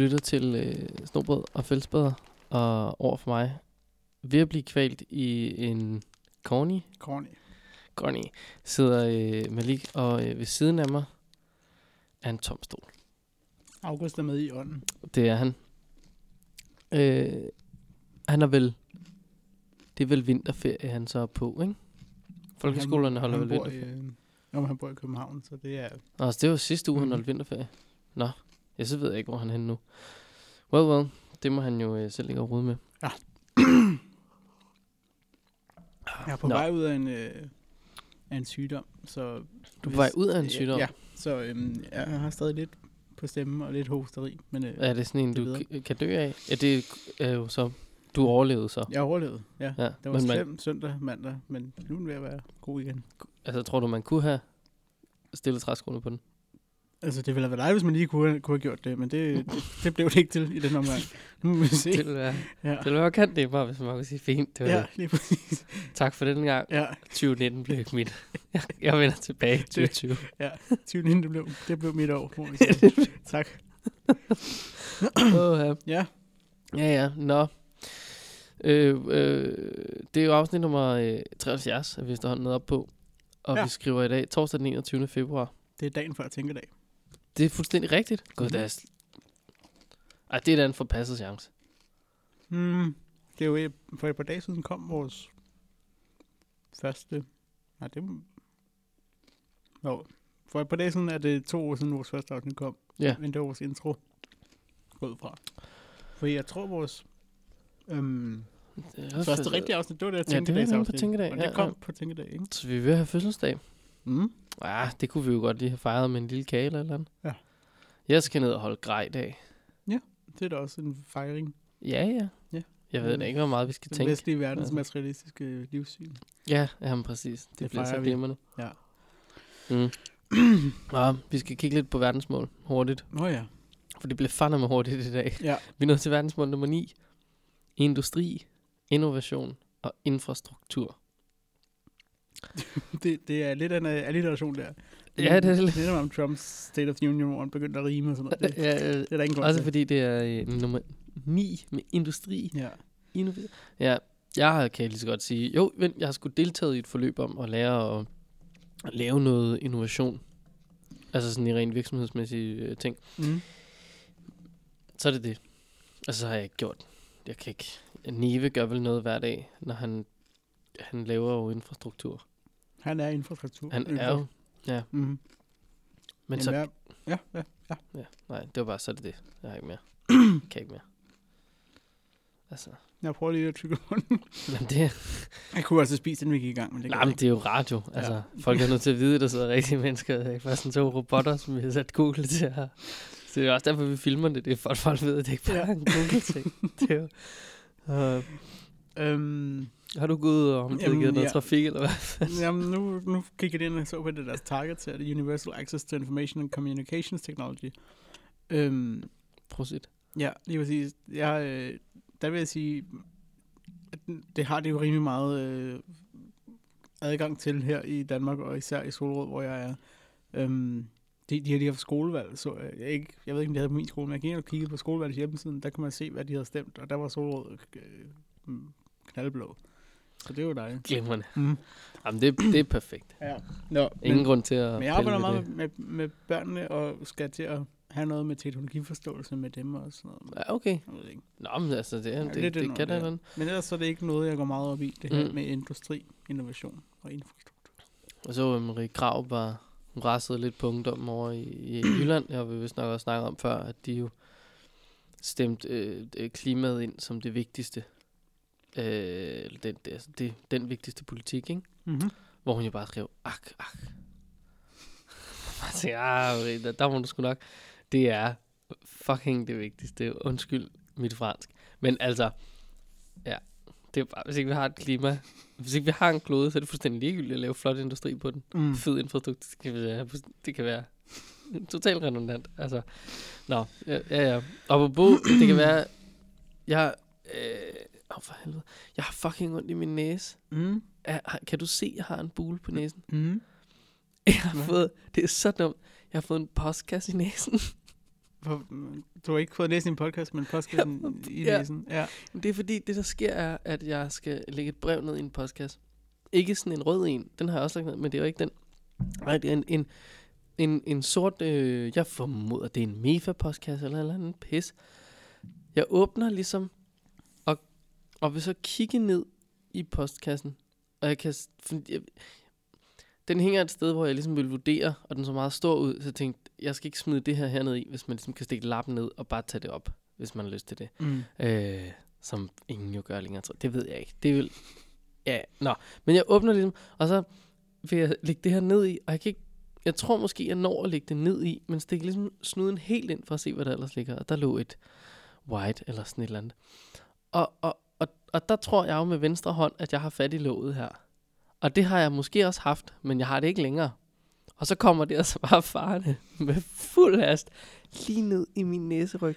Lytter til øh, Snobrød og Fællesbader, og over for mig, ved at blive kvalt i en corny, Corny. corny sidder øh, Malik, og øh, ved siden af mig er en tom stol. August er med i ånden. Det er han. Øh, han er vel, det er vel vinterferie, han så er på, ikke? Folkeskolerne holder han vel bor i, vinterferie. øh, Nå, men han bor i København, så det er... Altså, det var sidste uge, han Mhm. holdt vinterferie. Nå, jeg så ved jeg ikke, hvor han er henne nu. Well, well, det må han jo øh, selv ligge og rode med. Jeg er på Nå. vej ud af en, øh, af en sygdom, så... Du er på vej ud af en sygdom? Ja, så øhm, jeg har stadig lidt på stemmen og lidt hosteri, men øh, Er det sådan en, Det du k- kan dø af? Ja, det er jo så... Du overlevede så. jeg overlevede. Ja. Ja, Det var men man, søndag, mandag, men nu er at være god igen. altså, tror du, man kunne have stillet træskoene på den? Altså, det ville have været dejligt, hvis man lige kunne, kunne have gjort det, men det, det, det blev det ikke til i den omgang. Nu må vi se. Det ville være, Ja, det ville være kan det bare, hvis man kunne sige, fint, det var ja det. lige præcis. Tak for den gang. Ja, 2019 blev ikke mit. Jeg, jeg vender tilbage i 2020. ja. 2019, det blev, det blev mit år, må vi sige. Tak. Åh, ja. Ja, Ja, ja, nå. Øh, øh, det er jo afsnit nummer øh, 73, at vi står nede op på. Og. Ja. vi skriver i dag, torsdag den 21. februar. det er dagen før tænkedag. Det er fuldstændig rigtigt. Gud, det er... sl- Ej, det er da en forpasset chance. Hmm, det er jo et- for et par dage siden kom vores første... Nej, det Nå, for et par dage siden er det to år siden vores første afsnit kom. Ja. Men det var vores intro gået fra. For jeg tror vores øhm, Det er første rigtige afsnit, det var det Ja, her det var på. Tænkedag, Og ja, det kom ja. på tænkedag, ikke? Så vi vil have fødselsdag. Mm. Ja, det kunne vi jo godt lige have fejret med en lille kage eller et eller andet. Ja. Jeg skal ned og holde grej i dag. Det er da også en fejring. Ja, ja. Ja. Jeg ved da ikke, hvor meget vi skal Den tænke. vestlige verdens Altså. materialistiske livssyn. Ja, jamen præcis. Det, Det bliver så glimrende. Ja. Mm. ja, vi skal kigge lidt på verdensmål hurtigt. Nå ja. For det bliver fandme hurtigt i dag. Ja. Vi nået til verdensmål nummer 9. Industri, innovation og infrastruktur. Det, det er lidt en øh, alliteration der. Ja, det er det. lidt. Lidt om Trumps State of the Union, hvor han begyndte at rime og sådan noget. Det, Ja, øh, det er der ingen grund også til. fordi det er øh, nummer 9 med industri. Ja. Innovation. Ja, jeg kan lige så godt sige, jo, vent, jeg har sgu deltaget i et forløb om at lære at, at lave noget innovation. Altså sådan i rent virksomhedsmæssige øh, ting. Mm. Så er det det. Og så har jeg ikke gjort. Jeg kan ikke. Neve gør vel noget hver dag, når han, han laver jo infrastruktur. Han er infrastruktur. Han er jo, ja. Mm. Men Jamen, så, ja, ja, ja, ja. ja, nej, det var bare, så det det. Jeg har ikke mere. kan ikke mere. Altså, Jeg prøver lige at tykke på den. men det, Jeg kunne altså spise den, vi gik i gang, men det nej, men jeg det er jo radio. Altså, ja. folk er nødt til at vide, at der sidder rigtige mennesker. Det er ikke bare sådan to robotter, som vi har sat Google til at... Så det er også derfor, vi filmer det. Det er for, at folk ved, at det ikke bare er en Google-ting. det er jo... Uh. Øhm, har du gået ud og omdirigeret noget ja. trafik, eller hvad? jamen, nu, nu gik jeg ind og så på det deres target til det Universal Access to Information and Communications Technology. Øhm, Prosit. Ja, lige præcis. Jeg, øh, der vil jeg sige, at det har det jo rimelig meget øh, adgang til her i Danmark, og især i Solrød, hvor jeg er. Øhm, de, de har lige haft skolevalg, så jeg, jeg, ikke, jeg ved ikke, om de havde på min skole, men jeg gik ind og kiggede på skolevalgets hjemmesiden, der kan man se, hvad de havde stemt, og der var Solrød øh, knaldblå. Så det var dejligt. Glimrende. Mm. Jamen, det, det er perfekt. Ja. Nå, Ingen men, grund til at men jeg arbejder meget med, med, med børnene, og skal til at have noget med teknologiforståelse med dem og sådan noget. Ja, okay. Jeg ved det ikke. Nå, men altså, det, Ja, det, det, ind det kan da det. Men ellers så er det ikke noget, jeg går meget op i, det her Mm. med industri, innovation og infrastruktur. Og så Marie Krav var hun rassede lidt på ungdommen over i, i Jylland. Jeg har vi vist nok også snakket om før, at de jo stemte øh, øh, klimaet ind som det vigtigste. Øh, den, det, altså det, den vigtigste politik, ikke? Mm-hmm. Hvor hun jo bare skrev, ak, ak. Jeg tænkte, ah, der, der må du sgu nok. Det er fucking det vigtigste. Undskyld mit fransk. Men altså, ja, det er bare, hvis ikke vi har et klima, hvis ikke vi har en klode, så er det fuldstændig ligegyldigt at lave flot industri på den. Mm. Fed infrastruktur, det kan være, det kan være totalt redundant. Altså, nå, ja, ja. ja. Og på det kan være, jeg, øh, oh for helvede, jeg har fucking ondt i min næse. Mm. Er, kan du se, jeg har en bule på næsen? Mm. Jeg har Hvad? fået, det er så dumt, jeg har fået en postkasse i næsen. For, du har ikke fået læst din podcast, men podcasten i Ja. læsen. Ja. Det er fordi, det der sker er, at jeg skal lægge et brev ned i en podcast. Ikke sådan en rød en, den har jeg også lagt ned, men det er jo ikke den. Nej, det er en, en, en, en sort, øh, jeg formoder, det er en MEFA-podcast eller en eller anden pis. Jeg åbner ligesom, og vil så kigge ned i postkassen, og jeg kan, jeg, den hænger et sted, hvor jeg ligesom vil vurdere, og den så meget stor ud, så jeg tænkte, jeg skal ikke smide det her herned i, hvis man ligesom kan stikke lappen ned og bare tage det op, hvis man har lyst til det. Mm. Øh, som ingen jo gør længere. tror. Det ved jeg ikke. Det vil... Ja, nå. Men jeg åbner ligesom, og så vil jeg lægge det her ned i, og jeg kan ikke... Jeg tror måske, jeg når at lægge det ned i, men stikke ligesom snuden helt ind for at se, hvad der ellers ligger. Og der lå et white eller sådan et eller andet. Og, og, og, der tror jeg jo med venstre hånd, at jeg har fat i låget her. Og det har jeg måske også haft, men jeg har det ikke længere. Og så kommer det altså bare farne med fuld hast lige ned i min næseryg.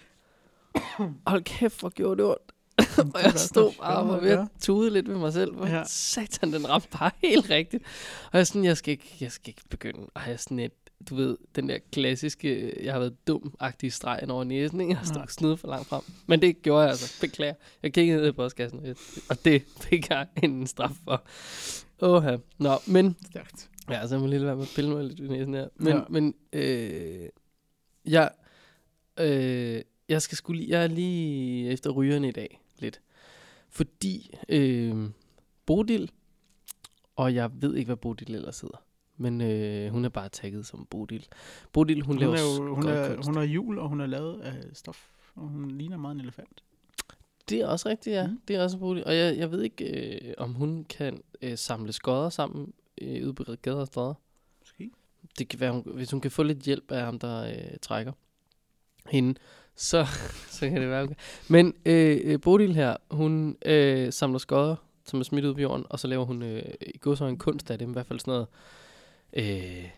Hold kæft, hvor gjorde det ondt. og jeg stod bare og var ved at tude lidt ved mig selv. Hvor Ja. satan, den ramte bare helt rigtigt. Og jeg sådan, jeg skal ikke, jeg skal ikke begynde. Jeg er sådan et, du ved, den der klassiske, jeg har været dum-agtige streg over næsen, ikke? Jeg har Ja. stået snudet for langt frem. Men det gjorde jeg altså. Beklager. Jeg kiggede ned i postkassen, og jeg- og det fik jeg en straf for. Åh, Nå, men Stærkt. Ja, så jeg må lige lade være med at pille mig lidt i næsen her. Men, Ja. ja. men øh, jeg, øh, jeg skal skulle lige, jeg er lige efter rygerne i dag, lidt. Fordi øh, Bodil, og jeg ved ikke, hvad Bodil ellers hedder, men øh, hun er bare tagget som Bodil. Bodil, hun, Hun, laver er jo, hun, er, kunst. hun er jul, og hun er lavet af stof. Og hun ligner meget en elefant. Det er også rigtigt, ja. Mm. Det er også Bodil. Og jeg, jeg ved ikke, øh, om hun kan øh, samle skodder sammen øh, ude på gader og stræder. Måske. det kan være, hun, hvis hun kan få lidt hjælp af ham, der øh, trækker hende, så, så kan det være okay. Men øh, øh, Bodil her, hun øh, samler skodder, som er smidt ud på jorden, og så laver hun øh, i går så en kunst af det, i hvert fald sådan noget. Øh,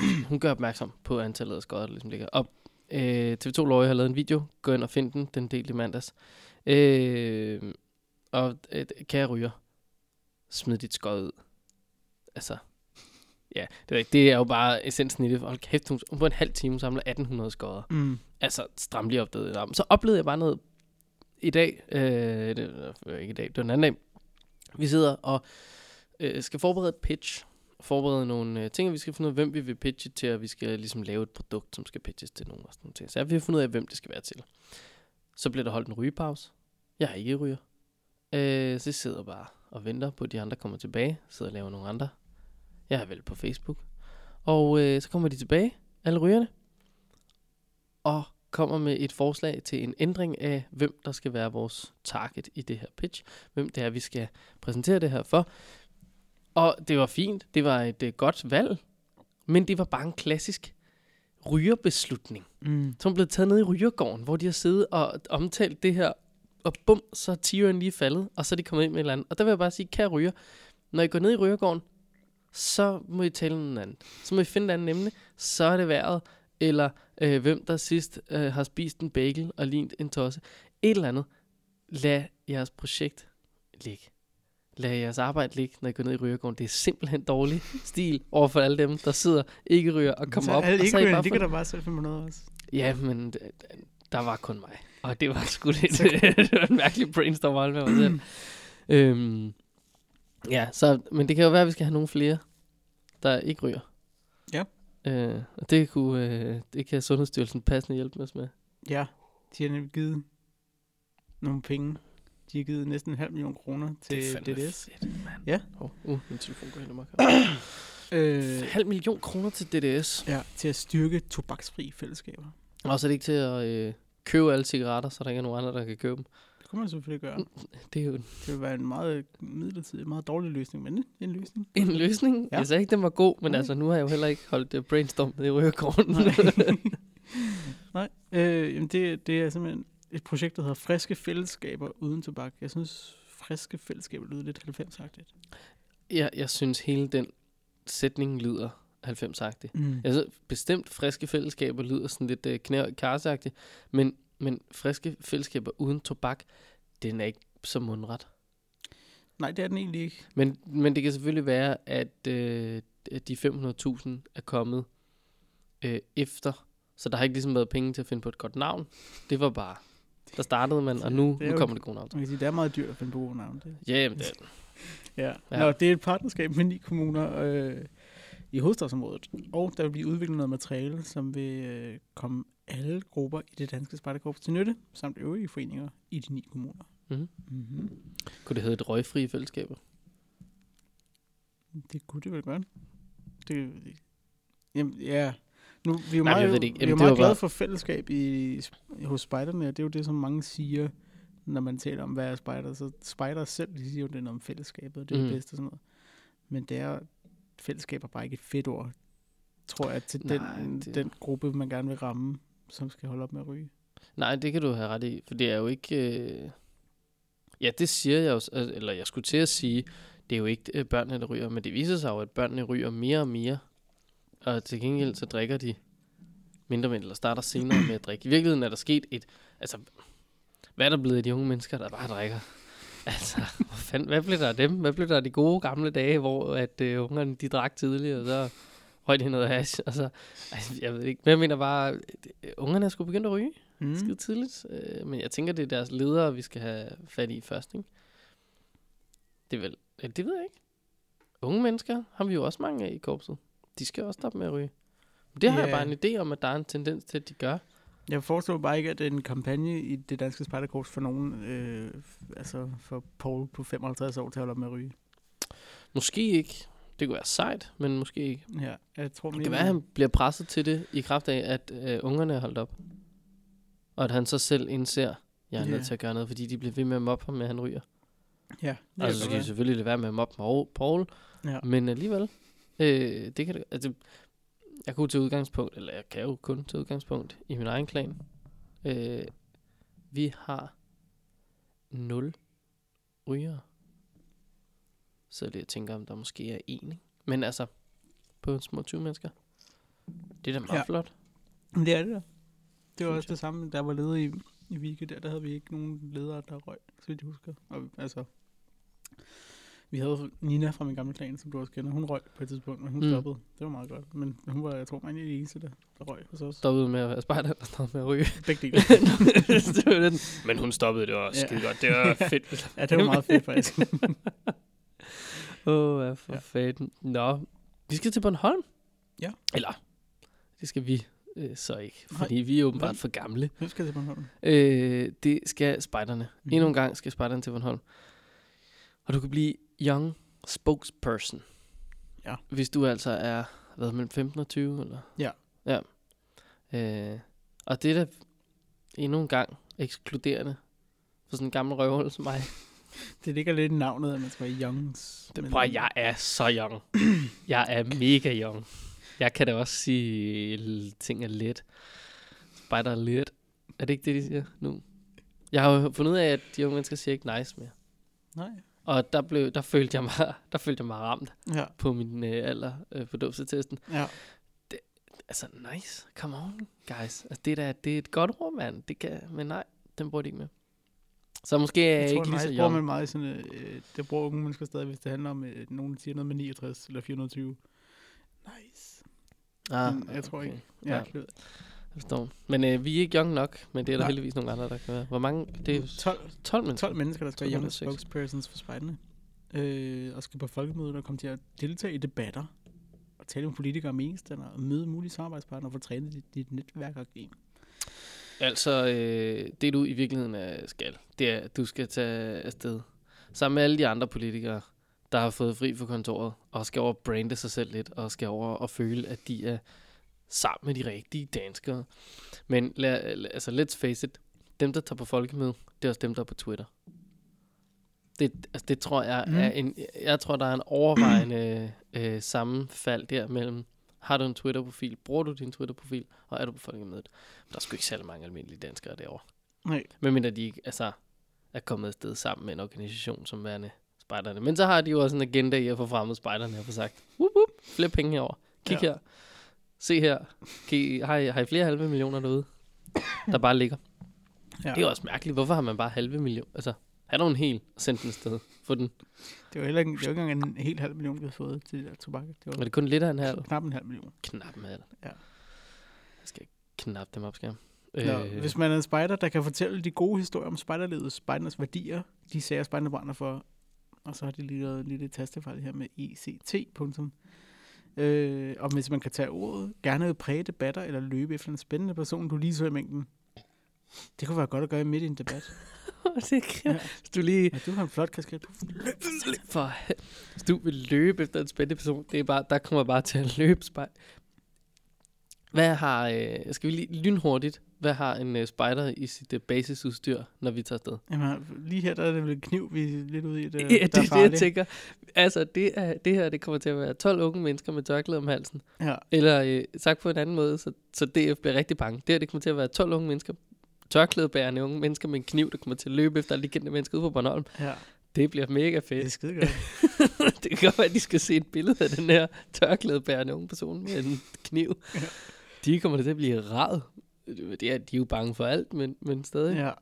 hun gør opmærksom på antallet af skodder, der ligesom ligger. Og øh, TV2 Løje har lavet en video, gå ind og find den, den del i mandags. Øh, og øh, kære ryger, smid dit skod ud. Altså, Ja, det er, det er jo bare essensen i det. Hold kæft, hun, på en halv time samler 1800 skodder. Mm. Altså, stram lige op det. Så oplevede jeg bare noget i dag. Øh, det var ikke i dag, det var den anden dag. Vi sidder og øh, skal forberede et pitch. Forberede nogle øh, ting, og vi skal finde ud af, hvem vi vil pitche til, og vi skal ligesom lave et produkt, som skal pitches til nogen. Og sådan noget. ting. Så vi har fundet ud af, hvem det skal være til. Så bliver der holdt en rygepause. Jeg er ikke ryger. Øh, så jeg sidder bare og venter på, at de andre kommer tilbage. Sidder og laver nogle andre jeg er vel på Facebook. Og øh, så kommer de tilbage, alle rygerne, og kommer med et forslag til en ændring af, hvem der skal være vores target i det her pitch. Hvem det er, vi skal præsentere det her for. Og det var fint. Det var et øh, godt valg. Men det var bare en klassisk rygerbeslutning. Mm. Som blev taget ned i rygergården, hvor de har siddet og omtalt det her. Og bum, så er tigeren lige faldet, og så er de kommet ind med et eller andet. Og der vil jeg bare sige, kære ryger, når I går ned i rygergården, så må I tale noget andet. Så må I finde et andet emne. Så er det vejret, eller øh, hvem der sidst øh, har spist en bagel og lignet en tosse. Et eller andet. Lad jeres projekt ligge. Lad jeres arbejde ligge, når I går ned i rygergården. Det er simpelthen dårlig stil over for alle dem, der sidder ikke ryger og kommer så op. alle ikke bare de kan da bare selv finde noget også. Ja, men d- der var kun mig. Og det var sgu lidt det var en mærkelig brainstorm med mig selv. øhm, ja, så, men det kan jo være, at vi skal have nogle flere, der ikke ryger. Ja. Øh, og det, kunne, øh, det kan Sundhedsstyrelsen passende hjælpe os med. Ja, de har nemlig givet nogle penge. De har givet næsten en halv million kroner til det er DDS. fedt, mand. Ja. Oh, uh, min telefon går hen og. Øh, halv million kroner til DDS. ja, til at styrke tobaksfri fællesskaber. Og så er det ikke til at øh, købe alle cigaretter, så der ikke er nogen andre, der kan købe dem. Det kunne man selvfølgelig gøre. Det er jo Det ville være en meget midlertidig, meget dårlig løsning, men en løsning. en løsning. Ja. Jeg sagde ikke, den var god, men Nej. altså, nu har jeg jo heller ikke holdt uh, brainstorm i rygergården. Nej. Nej, øh, jamen det, det er simpelthen et projekt, der hedder Friske Fællesskaber Uden Tobak. Jeg synes, Friske Fællesskaber lyder lidt 90-agtigt. jeg, jeg synes, hele den sætning lyder 90-agtig. Mm. Synes bestemt, friske fællesskaber lyder sådan lidt uh, knæ men, men friske fællesskaber uden tobak, den er ikke så mundret. Nej, det er den egentlig ikke. Men, men det kan selvfølgelig være, at øh, at de 500.000 er kommet øh, efter Så der har ikke ligesom været penge til at finde på et godt navn. Det var bare, der startede man, og nu, Det nu kommer det gode navn. Man kan sige, det er meget dyrt at finde på gode navn. Det. Ja, jamen, det, Ja. Ja. Nå, det er et partnerskab med ni kommuner øh, i hovedstadsområdet. Og der vil blive udviklet noget materiale, som vil øh, komme alle grupper i det danske spejderkorps til nytte, samt øvrige foreninger i de ni kommuner. Mhm. Mm-hmm. kunne det hedde et røgfri fællesskab? Det kunne det vel godt. Det, jamen, ja. Nu, vi er jo Nej, jeg meget, ved det ikke. vi er Jamen, det var meget glade bare- for fællesskab i, hos spejderne, og det er jo det, som mange siger, når man taler om, hvad er spejder. Så spejder selv, de siger jo, det er om fællesskabet, og det er Mhm. det bedste og sådan noget. Men det er, fællesskab er bare ikke et fedt ord, tror jeg, til den, Nej, det- den gruppe, man gerne vil ramme, som skal holde op med at ryge. Nej, det kan du have ret i, for det er jo ikke... Øh... Ja, det siger jeg øh, eller jeg skulle til at sige, det er jo ikke øh, børnene, der ryger, men det viser sig jo, at børnene ryger mere og mere, og til gengæld så drikker de mindre mænd, eller starter senere med at drikke. I virkeligheden er der sket et... Altså, hvad er der blevet af de unge mennesker, der bare drikker? Altså, hvad, fanden, hvad blev der af dem? Hvad blev der af de gode gamle dage, hvor at øh, ungerne de drak tidligere, og så røg de noget hash? Altså, altså, jeg ved ikke, men jeg mener bare, ungerne er sgu begyndt at ryge Mm. skide tidligt. Øh, men jeg tænker, det er deres ledere, vi skal have fat i først, ikke? Det er vel... Det ved jeg ikke. Unge mennesker har vi jo også mange af i korpset. De skal også stoppe med at ryge. Men det har jeg bare en idé om, at der er en tendens til, at de gør. Jeg forestår bare ikke, at en kampagne i det danske spejderkorps for nogen, øh, altså for Paul på 55 år til at holde op med at ryge. Måske ikke. Det kunne være sejt, men måske ikke. Ja, jeg tror Det kan være, at han bliver presset til det i kraft af, at øh, ungerne er holdt op. Og at han så selv indser, jeg er nødt til at gøre noget, fordi de bliver ved med at mobbe ham med, at han ryger. Ja, Altså, så skal de selvfølgelig lade være med at mobbe Paul Ja. men alligevel, øh, det kan det, altså, jeg kunne til udgangspunkt, eller jeg kan jo kun til udgangspunkt i min egen klan. Øh, vi har 0 rygere. Så det jeg tænker, om der måske er en, ikke? Men altså, på små 20 mennesker. Det er da meget Ja. flot. Men det er det da. Det var Synes også det samme, der var leder i, i Vike der, der havde vi ikke nogen ledere, der røg, så vidt jeg husker. Og, altså, vi havde Nina fra min gamle klan, som du også kender. Hun røg på et tidspunkt, men hun Mm. stoppede. Det var meget godt. Men hun var, jeg tror, man er den eneste, der, der røg hos os. Stoppede med at være spejder, og stoppede med at ryge. Begge dele. det var den. Men hun stoppede, det var også Ja. skide godt. Det var fedt. ja, det var meget fedt faktisk. Åh, oh, hvad for Ja. fanden. Nå, vi skal til Bornholm. Ja. Eller, det skal vi øh, så ikke, Nej. fordi vi er åbenbart Hvem? for gamle. Hvem skal til Bornholm? Øh, det skal spejderne. Mhm. Mm. Endnu en gang skal spejderne til Bornholm. Og du kan blive young spokesperson. Ja. Hvis du altså er, hvad, mellem 15 og 20, eller? Ja. Ja. Øh, og det er da endnu en gang ekskluderende for sådan en gammel røvhul som mig. Det ligger lidt i navnet, at man skal være youngs. Det, prøv, jeg er så young. jeg er mega young. Jeg kan da også sige, ting er let. Spider er let. Er det ikke det, de siger nu? Jeg har jo fundet ud af, at de unge mennesker siger ikke nice mere. Nej. Og der, blev, der, følte jeg mig, der følte jeg mig ramt Ja. på min øh, alder øh, på dåbsetesten. Ja. Altså, nice. Come on, guys. Altså, det, er da, det er et godt ord, mand. Det kan, men nej, den bruger de ikke med. Så måske er jeg, tror, ikke lige så nice bruger man meget sådan, øh, det bruger unge mennesker stadig, hvis det handler om, øh, nogen der siger noget med 69 eller 420. Nice. Ah, Men jeg tror ikke. Ja. Ja, Jeg forstår. Men øh, vi er ikke young nok, men det er der Nej. heldigvis nogle andre, der kan være. Hvor mange? Det er jo 12, 12 mennesker. 12 mennesker, der skal 12 være young spokespersons for spejderne. Øh, og skal på folkemødet og komme til at deltage i debatter. Og tale med politikere og meningsstandere. Og møde mulige samarbejdspartnere for at træne dit, dit netværk og game. Altså, øh, det du i virkeligheden er, skal, det er, at du skal tage afsted sammen med alle de andre politikere, der har fået fri fra kontoret, og skal over brande sig selv lidt, og skal over og føle, at de er sammen med de rigtige danskere. Men lad, altså, let's face it, dem, der tager på folkemøde, det er også dem, der er på Twitter. Det, altså, det tror jeg Mm. er en, jeg tror, der er en overvejende øh, sammenfald der mellem, har du en Twitter-profil, bruger du din Twitter-profil, og er du på folkemødet. Der er sgu ikke særlig mange almindelige danskere derovre. Nej. Medmindre de ikke altså, er kommet afsted sammen med en organisation som værende spejderne. Men så har de jo også en agenda i at få fremmet spejderne få sagt, whoop, whoop, flere penge herover. Kig ja. her. Se her. Kan I, har, I, har I flere halve millioner derude, der bare ligger? Ja. Det er også mærkeligt. Hvorfor har man bare halve million? Altså, har du en hel sendt den afsted? Få den. Det var heller ikke, det var ikke engang en helt halv million, vi havde fået til det der tobak. Det var Er det kun lidt af en halv? knap en halv million. Knap en halv. Ja. Jeg skal knappe dem op, skal jeg. Nå, Øh, hvis man er en spejder, der kan fortælle de gode historier om spejderlivet, spejdernes værdier, de sager spejderne brænder for, og så har de lige lavet en lille tastefejl her med ECT. punktum. Øh, og hvis man kan tage ordet, gerne vil præge debatter eller løbe efter en spændende person, du lige så i mængden. Det kunne være godt at gøre midt i en debat. det kan, Ja. Hvis du lige Ja, du har en flot kasket. For, hvis du vil løbe efter en spændende person, det er bare, der kommer bare til at løbe spejl. Hvad har, øh, skal vi lige lynhurtigt, hvad har en øh, spider i sit øh, basisudstyr, når vi tager afsted? Jamen, lige her der er det vel en kniv, vi er lidt ude i. Det, Ja, det er det, jeg farligt. tænker. Altså, det, er, det her det kommer til at være 12 unge mennesker med tørklæde om halsen. Ja, Eller øh, sagt på en anden måde, så, så DF bliver rigtig bange. Det her det kommer til at være 12 unge mennesker, tørklædebærende unge mennesker med en kniv, der kommer til at løbe efter alle de kendte mennesker ude på Bornholm. ja. Det bliver mega Det er fedt. skide godt. det kan godt være, at de skal se et billede af den her tørklædebærende unge person med en kniv. Ja. De kommer til at blive rad. Det er, de er jo bange for alt, men, men stadig. Ja.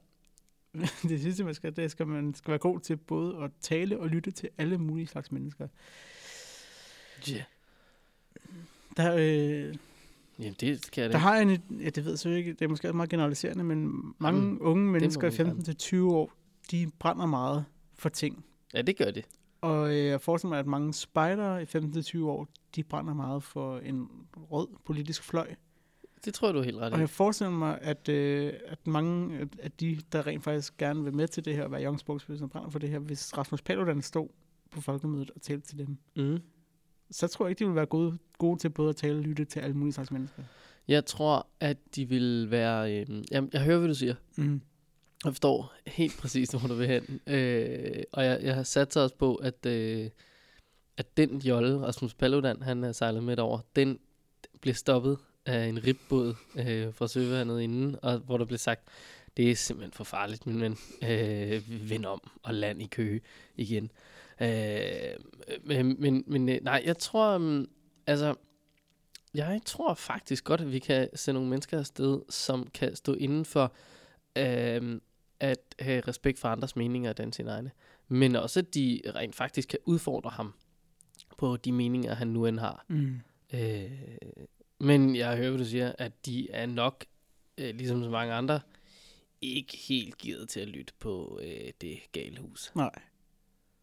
Det sidste, man skal, det skal man skal være god til både at tale og lytte til alle mulige slags mennesker. Ja. Der, øh, Jamen, det jeg da der har jeg en, ja, det ved jeg så ikke, det er måske meget generaliserende, men mange Mm, unge mennesker i man gerne. 15 til 20 år, de brænder meget for ting. Ja, det gør det. Og øh, jeg forestiller mig, at mange spejdere i 15 til 20 år, de brænder meget for en rød politisk fløj. Det tror du er helt ret Og jeg forestiller mig, at, øh, at mange af- de, der rent faktisk gerne vil med til det her, være young spokesperson, brænder for det her, hvis Rasmus Paludan stod på folkemødet og talte til dem, Mm. så tror jeg ikke, de vil være gode, gode til både at tale og lytte til alle mulige slags mennesker. Jeg tror, at de vil være... Øh, jamen, jeg hører, hvad du siger. Mm. Jeg forstår helt præcis, hvor du vil hen. Øh, og jeg, jeg har sat sig også på, at, øh, at den jolle, Rasmus Paludan, han har sejlet med over, den blev stoppet af en ribbåd øh, fra søvandet inden, og hvor der blev sagt, det er simpelthen for farligt, min ven. Øh, vind om og land i Køge igen. Øh, men, men, men øh, nej, jeg tror, um, altså, jeg tror faktisk godt, at vi kan sende nogle mennesker afsted, som kan stå inden for øh, at have respekt for andres meninger end sine egne. Men også, at de rent faktisk kan udfordre ham på de meninger, han nu end har. Mm. Øh, men jeg hører, hvad du siger, at de er nok, øh, ligesom så mange andre, ikke helt givet til at lytte på øh, det gale hus. Nej.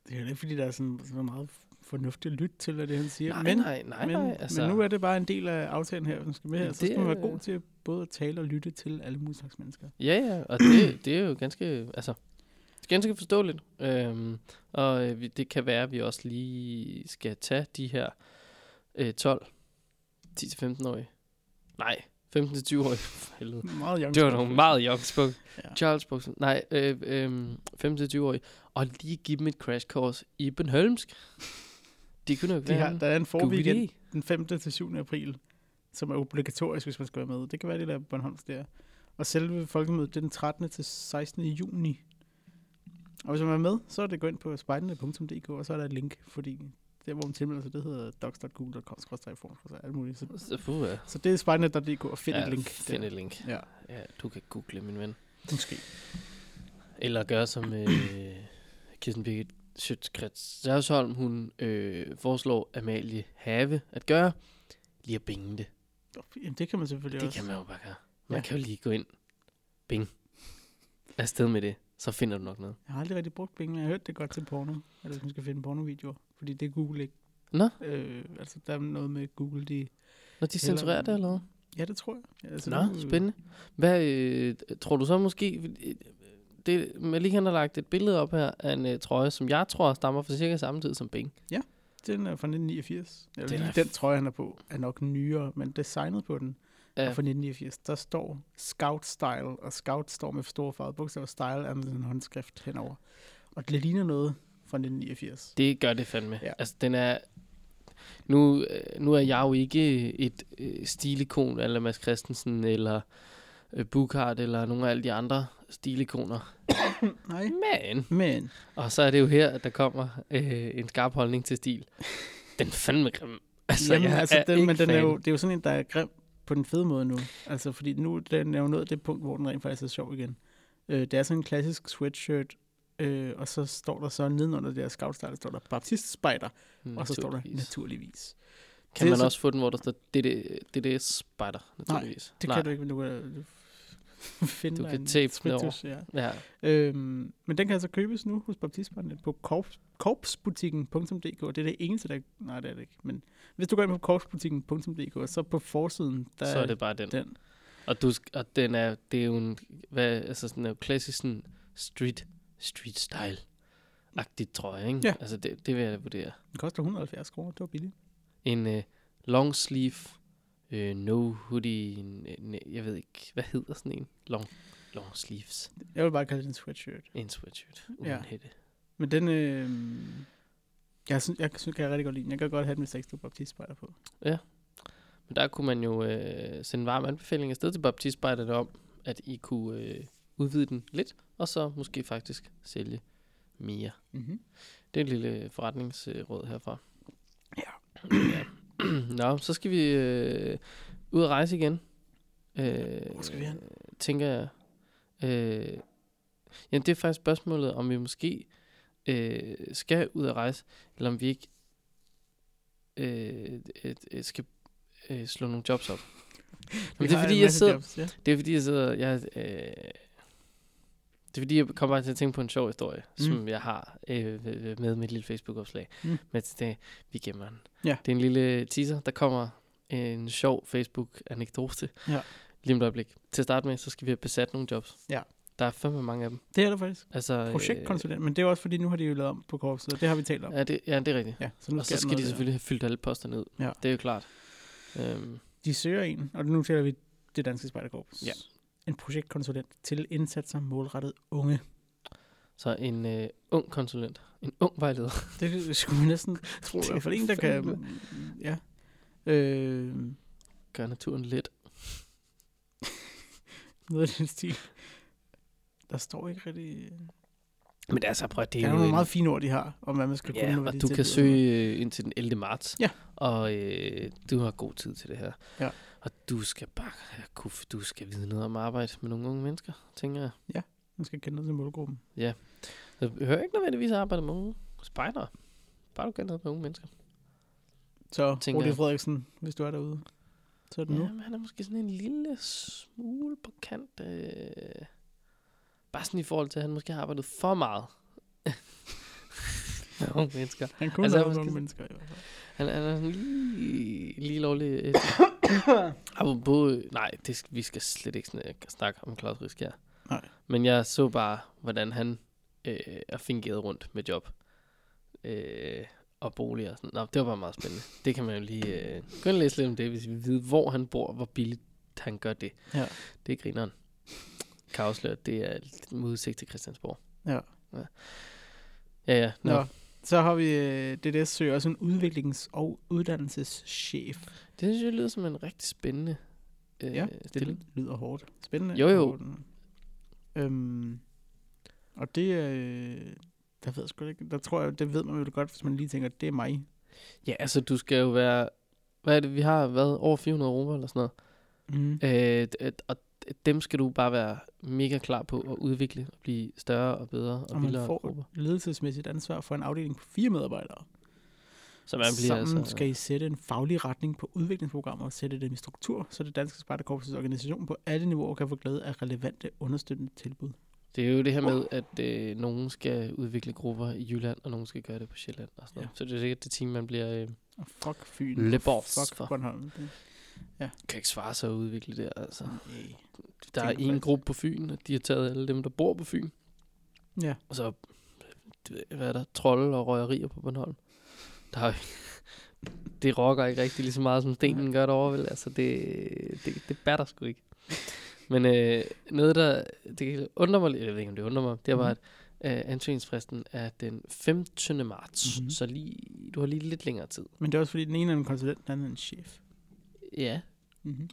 Det er jo ikke, fordi der er sådan, så meget fornuftigt at lytte til, af det han siger. Nej, men, nej, nej, men, nej. Altså, men nu er det bare en del af aftalen her, som skal med her. Så skal man være god til både at tale og lytte til alle mulige slags mennesker. Ja, ja, og det, det er jo ganske, altså, ganske forståeligt. Øhm, og øh, det kan være, at vi også lige skal tage de her øh, 12, 10-15-årige. Nej, 15-20-årige. For helvede. Meget young Det var nogle meget young spoke. Ja. Charles Boxen. Nej, øh, øh, 15-20-årige. Og lige give dem et crash course i Benhølmsk. Det kunne nok De være har, der er en forweekend den 5. til 7. april, som er obligatorisk, hvis man skal være med. Det kan være, det der Bornholms der. Og selve folkemødet, det er den 13. til 16. juni. Og hvis man er med, så er det gå ind på spejdende.dk, og så er der et link, fordi der, hvor man tilmelder sig, det hedder docs.google.com, så alt muligt. Så, Så, puh, ja. så det er spejdende.dk, og find ja, et link. Find der. et link. Ja, Ja, du kan google, min ven. måske. Eller gøre som øh, Kirsten Birgit Schøtzgrads Særsholm, hun øh, foreslår Amalie Have at gøre. Lige at binge det. Jamen, det kan man selvfølgelig Det også. kan man jo bare gøre. Man Ja. kan jo lige gå ind. Bing. Afsted med det. Så finder du nok noget. Jeg har aldrig rigtig brugt penge, men jeg har hørt det godt til porno. Eller hvis man skal finde pornovideoer. Fordi det er Google ikke. Nå, Øh, altså, der er noget med Google, de... når de censurerer det eller hvad? Ja, det tror jeg. Ja, Altså, Nå, nu- spændende. Hvad øh, tror du så måske... øh, Det, Malik har lagt et billede op her af en øh, trøje, som jeg tror stammer fra cirka samme tid som Bing. Den er fra 1989. Eller Den er den trøje, han er på, er nok nyere, men designet på den er Ja, fra 1989. Der står Scout Style, og Scout står med store farvede bogstaver. Style er med en håndskrift henover. Og det ligner noget fra 1989. det gør det fandme. Ja. Altså, den er... Nu, øh, nu er jeg jo ikke et øh, stilikon, eller Mads Christensen, eller øh, Bukart, eller nogle af alle de andre stilikoner. Nej. Men... Men, Og så er det jo her, at der kommer øh, en skarp holdning til stil. Den er fandme grim. Altså, jamen, jeg altså er den, men den er jo, det er jo sådan en, der er grim på den fede måde nu. Altså, fordi nu den er jo nået det punkt, hvor den rent faktisk er sjov igen. Øh, det er sådan en klassisk sweatshirt, øh, og så står der så nedenunder det her Scout Style, står der Baptist Spider, og så står der Naturligvis. Kan Det man så- også få den, hvor der står DD, Spider, naturligvis? Det Nej. kan du ikke, men du kan du finde Du kan en tape den spiritus, Ja. Ja, Øhm, men den kan altså købes nu hos Baptistbarnet på korps, korpsbutikken.dk. Det er det eneste, der... Nej, det er det ikke. Men hvis du går ind på korpsbutikken.dk, så på forsiden, der så er det bare den. den. Og, du, og den er, det er jo en, hvad, altså sådan er jo klassisk sådan street, street style agtigt trøje, ikke? Ja. Altså det, det vil jeg vurdere. Den koster 170 kroner. Det var billigt. En uh, long sleeve, uh, no hoodie, en, en, jeg ved ikke, hvad hedder sådan en? Long, long sleeves, Jeg vil bare kalde det en sweatshirt. en sweatshirt, uden Ja. ja. hætte. Men den... Øh, jeg synes, jeg synes, kan jeg rigtig godt lide den. Jeg kan godt have den, hvis der ikke stod Baptistspejder på. Men der kunne man jo øh, sende en varm anbefaling afsted til baptistspejderne om, at I kunne øh, udvide den lidt, og så måske faktisk sælge mere. Mm-hmm. Det er et lille forretningsråd herfra. Ja. ja. Nå, så skal vi øh, ud og rejse igen. Øh, Hvor skal vi hen? Tænker jeg. Øh, jamen, det er faktisk spørgsmålet, om vi måske øh, skal ud og rejse, eller om vi ikke øh, øh, øh, skal øh, slå nogle jobs op. Men det er fordi, jeg sidder, Jobs, ja. det er fordi, jeg sidder... Jeg, øh, det er fordi, jeg kommer bare til at tænke på en sjov historie, Mm. som jeg har øh, med mit lille Facebook-opslag. Mm. Men det, vi gemmer den. Ja. Det er en lille teaser. Der kommer en sjov Facebook-anekdote. Ja. Lige om et øjeblik. Til at starte med, så skal vi have besat nogle jobs. Ja. Der er fandme mange af dem. Det er der faktisk. Altså, Projektkonsulent. Men det er også fordi, nu har de jo lavet om på korpset, og det har vi talt om. Øh, ja, det, ja, det er rigtigt. Ja, så nu Og så skal de der. selvfølgelig have fyldt alle posterne ud. Ja. Det er jo klart. Øhm, De søger en, og nu taler vi det danske spejderkorps. Ja. En projektkonsulent til indsatser målrettet unge. så en øh, ung konsulent. En ung vejleder. Det skulle man næsten tro. I hvert fald en, der kan... Ja. Øh, Gør naturen let. noget af den stil. Der står ikke rigtig... Men altså, prøv at det Det er er nogle en- meget fine ord, de har, om hvad man skal kunne. Ja, og du kan søge øh, indtil den 11. marts. Ja. Og øh, du har god tid til det her. Ja. Og du skal bare ja, du skal vide noget om at arbejde med nogle unge mennesker, tænker jeg. Man skal kende noget til målgruppen. Jeg hører ikke nødvendigvis at arbejde med unge spejdere. Bare du kan noget med unge mennesker. Så, Tænker Rudi. Frederiksen, hvis du er derude, så er det nu. Ja, men han er måske sådan en lille smule på kant. Øh, bare sådan i forhold til, at han måske har arbejdet for meget. med unge mennesker. Han kunne Altså, noget sådan- mennesker i hvert fald. Han, han er sådan lige, lige lovlig... Øh, apropos, nej, det, skal- vi skal slet ikke snak, snakke om Claus Riskær. Nej. Men jeg så bare, hvordan han øh, er fingeret rundt med job. Øh, og bolig og sådan. Nå, det var bare meget spændende. Det kan man jo lige... Øh, gå læse lidt om det, hvis vi ved, hvor han bor, hvor billigt han gør det. Ja. Det er grineren. At det er med udsigt til Christiansborg. Ja. Ja, ja. ja. Nå. Nå. Så har vi øh, DDS søger også en udviklings- og uddannelseschef. Det synes jeg lyder som en rigtig spændende øh, Ja, stilling. Det lyder hårdt. Spændende. Jo, jo. og hårdt. Øhm, og det er... Øh, der ved jeg sgu ikke. Der tror jeg, det ved man jo godt, hvis man lige tænker, det er mig. Ja, altså du skal jo være... Hvad er det, vi har været over 400 rummer eller sådan noget. Mm. Øh, d- og dem skal du bare være mega klar på at udvikle og blive større og bedre og, Og vildere får grupper. ledelsesmæssigt ansvar for en afdeling på fire medarbejdere. Så man bliver Sammen altså... skal I sætte en faglig retning på udviklingsprogrammer og sætte dem i struktur, så det danske spejderkorpsets organisation på alle niveauer kan få glæde af relevante understøttende tilbud. Det er jo det her med, at øh, nogen skal udvikle grupper i Jylland, og nogen skal gøre det på Sjælland. Og sådan Ja. noget. Så det er sikkert det team, man bliver... Øh, Og fuck Fyn. Og Fuck for. Bornholm. Det, kan ikke svare sig at udvikle det, altså. nej. Der er en gruppe på Fyn, og de har taget alle dem, der bor på Fyn. Ja. Og så, hvad er der, trolde og røgerier på Bornholm. Der er det rocker ikke rigtig lige så meget, som stenen gør derovre, vel? Altså, det, det, det batter sgu ikke. Men øh, noget, der det undrer mig jeg ved ikke, om det undrer mig, det er bare, at øh, ansøgningsfristen er den 15. marts, Mhm. mm-hmm. så lige, du har lige lidt længere tid. Men det er også fordi, den ene er en konsulent, den anden er en chef. Ja, Mm-hmm.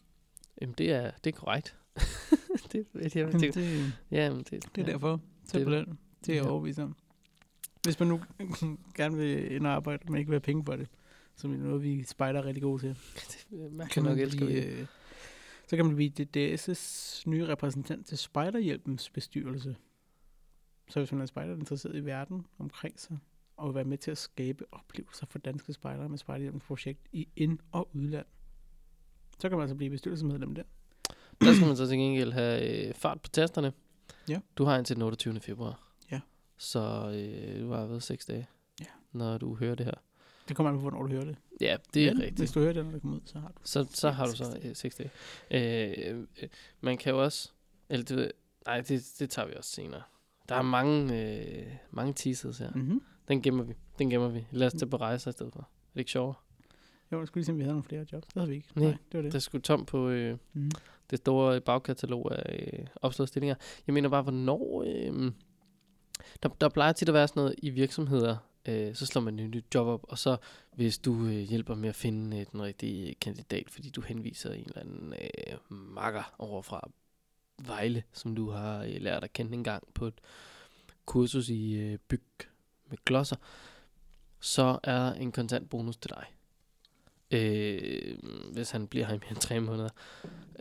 jamen, det er, det er korrekt. det, det, jeg, Det, det, det, ja, men det, det er ja. derfor. På Det-. Det er jeg Ja. overbevist om. Hvis man nu gerne vil ind og arbejde, men ikke vil have penge for det, som er noget, vi spejder rigtig gode til, Man kan nok man elsker blive, det. øh, så kan man blive DDS' nye repræsentant til Spejderhjælpens bestyrelse. Så hvis man er spejder interesseret i verden omkring sig, og være med til at skabe oplevelser for danske spejdere med Spejderhjelmens projekt i ind- og udland. Så kan man altså blive bestyrelsesmedlem der. Der skal man så til gengæld have øh, fart på tasterne. Ja. Du har indtil den 28. februar. Ja. Så øh, du har været seks dage, Ja. når du hører det her. Det kommer an på, hvornår du hører det. Ja, det er Men rigtigt. Hvis du hører det, når det kommer ud, så har du. Så, så har du så øh, seks dage. Øh, øh, man kan jo også... Eller det, ved- nej, det, det tager vi også senere. Der er mange, øh, mange teasers her. Mm-hmm. Den gemmer vi. Den gemmer vi. Lad os tage på rejser i stedet for. Er det ikke sjovere? Jo, jeg skulle lige se, om vi havde nogle flere jobs. Det havde vi ikke. Nej. Nej, det var det. Det er sgu tom på øh, Mm. det store bagkatalog af øh, opslåede stillinger. Jeg mener bare, hvornår... Øh, der, der plejer tit at være sådan noget i virksomheder, øh, så slår man et nyt job op, og så hvis du øh, hjælper med at finde øh, den rigtige kandidat, fordi du henviser en eller anden øh, makker over fra Vejle, som du har øh, lært at kende en gang på et kursus i øh, byg med glosser, så er der en kontant bonus til dig. Øh, hvis han bliver her i mere end tre måneder.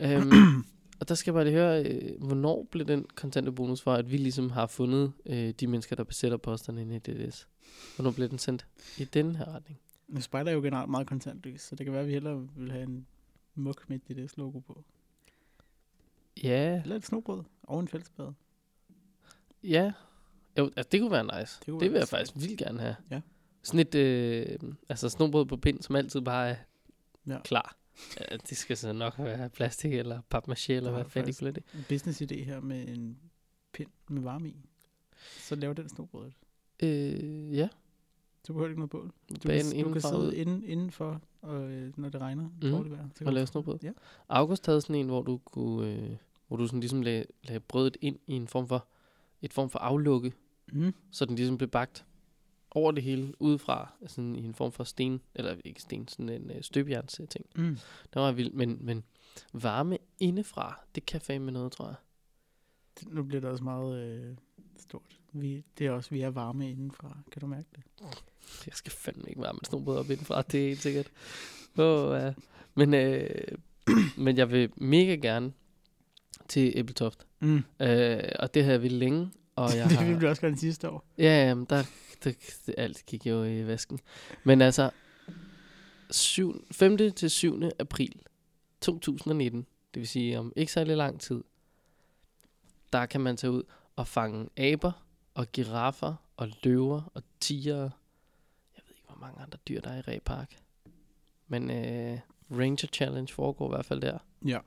Øhm, og der skal jeg bare lige høre, øh, hvornår blev den kontante bonus for, at vi ligesom har fundet øh, de mennesker, der besætter posterne inde i DDS? Hvornår blev den sendt i den her retning? Men spejder er jo generelt meget kontantløs, så det kan være, at vi hellere vil have en muk med et DDS-logo på. Ja, Eller et snobrød og en fællesbad. ja. Jo, altså, det kunne være nice. Det, kunne det vil være jeg faktisk vildt gerne have. Ja. Sådan et, øh, altså snobrød på pind, som altid bare er Ja. klar. Ja, det skal så nok være plastik eller papmaché, eller hvad fanden de kunne det. En business idé her med en pind med varme i. Så laver den snobrødet. Øh, ja, Så behøver du ikke noget bål. Du kan, du kan sidde inden, indenfor, og, øh, når det regner. Mm. Dårligt vejr. Så og du- lave snobrød. Ja. August havde sådan en, hvor du kunne, øh, hvor du sådan ligesom lagde, lagde brødet ind i en form for, et form for aflukke, Mm. så den ligesom blev bagt over det hele, udefra, sådan i en form for sten, eller ikke sten, sådan en øh, støbejerns ting. Mm. Det var vildt, men, men varme indefra, det kan fandme noget, tror jeg. Det- Nu bliver det også meget øh, stort. Vi, det er også, vi er varme indenfra. Kan du mærke det? Jeg skal fandme ikke varme snobrød op indenfra, det er helt sikkert. Oh, ja. Men, øh, men jeg vil mega gerne til Æbletoft. Mm. Øh, og det har jeg vildt længe. Og jeg det ville vi også gøre sidste år. Ja, jamen, der, der, alt gik jo i vasken. Men altså, 7, 5. til 7. april 2019, det vil sige om ikke særlig lang tid, der kan man tage ud og fange aber og giraffer og løver og tigere. Jeg ved ikke, hvor mange andre dyr, der er i Ræpark. Men øh, Ranger Challenge foregår i hvert fald der. Ja.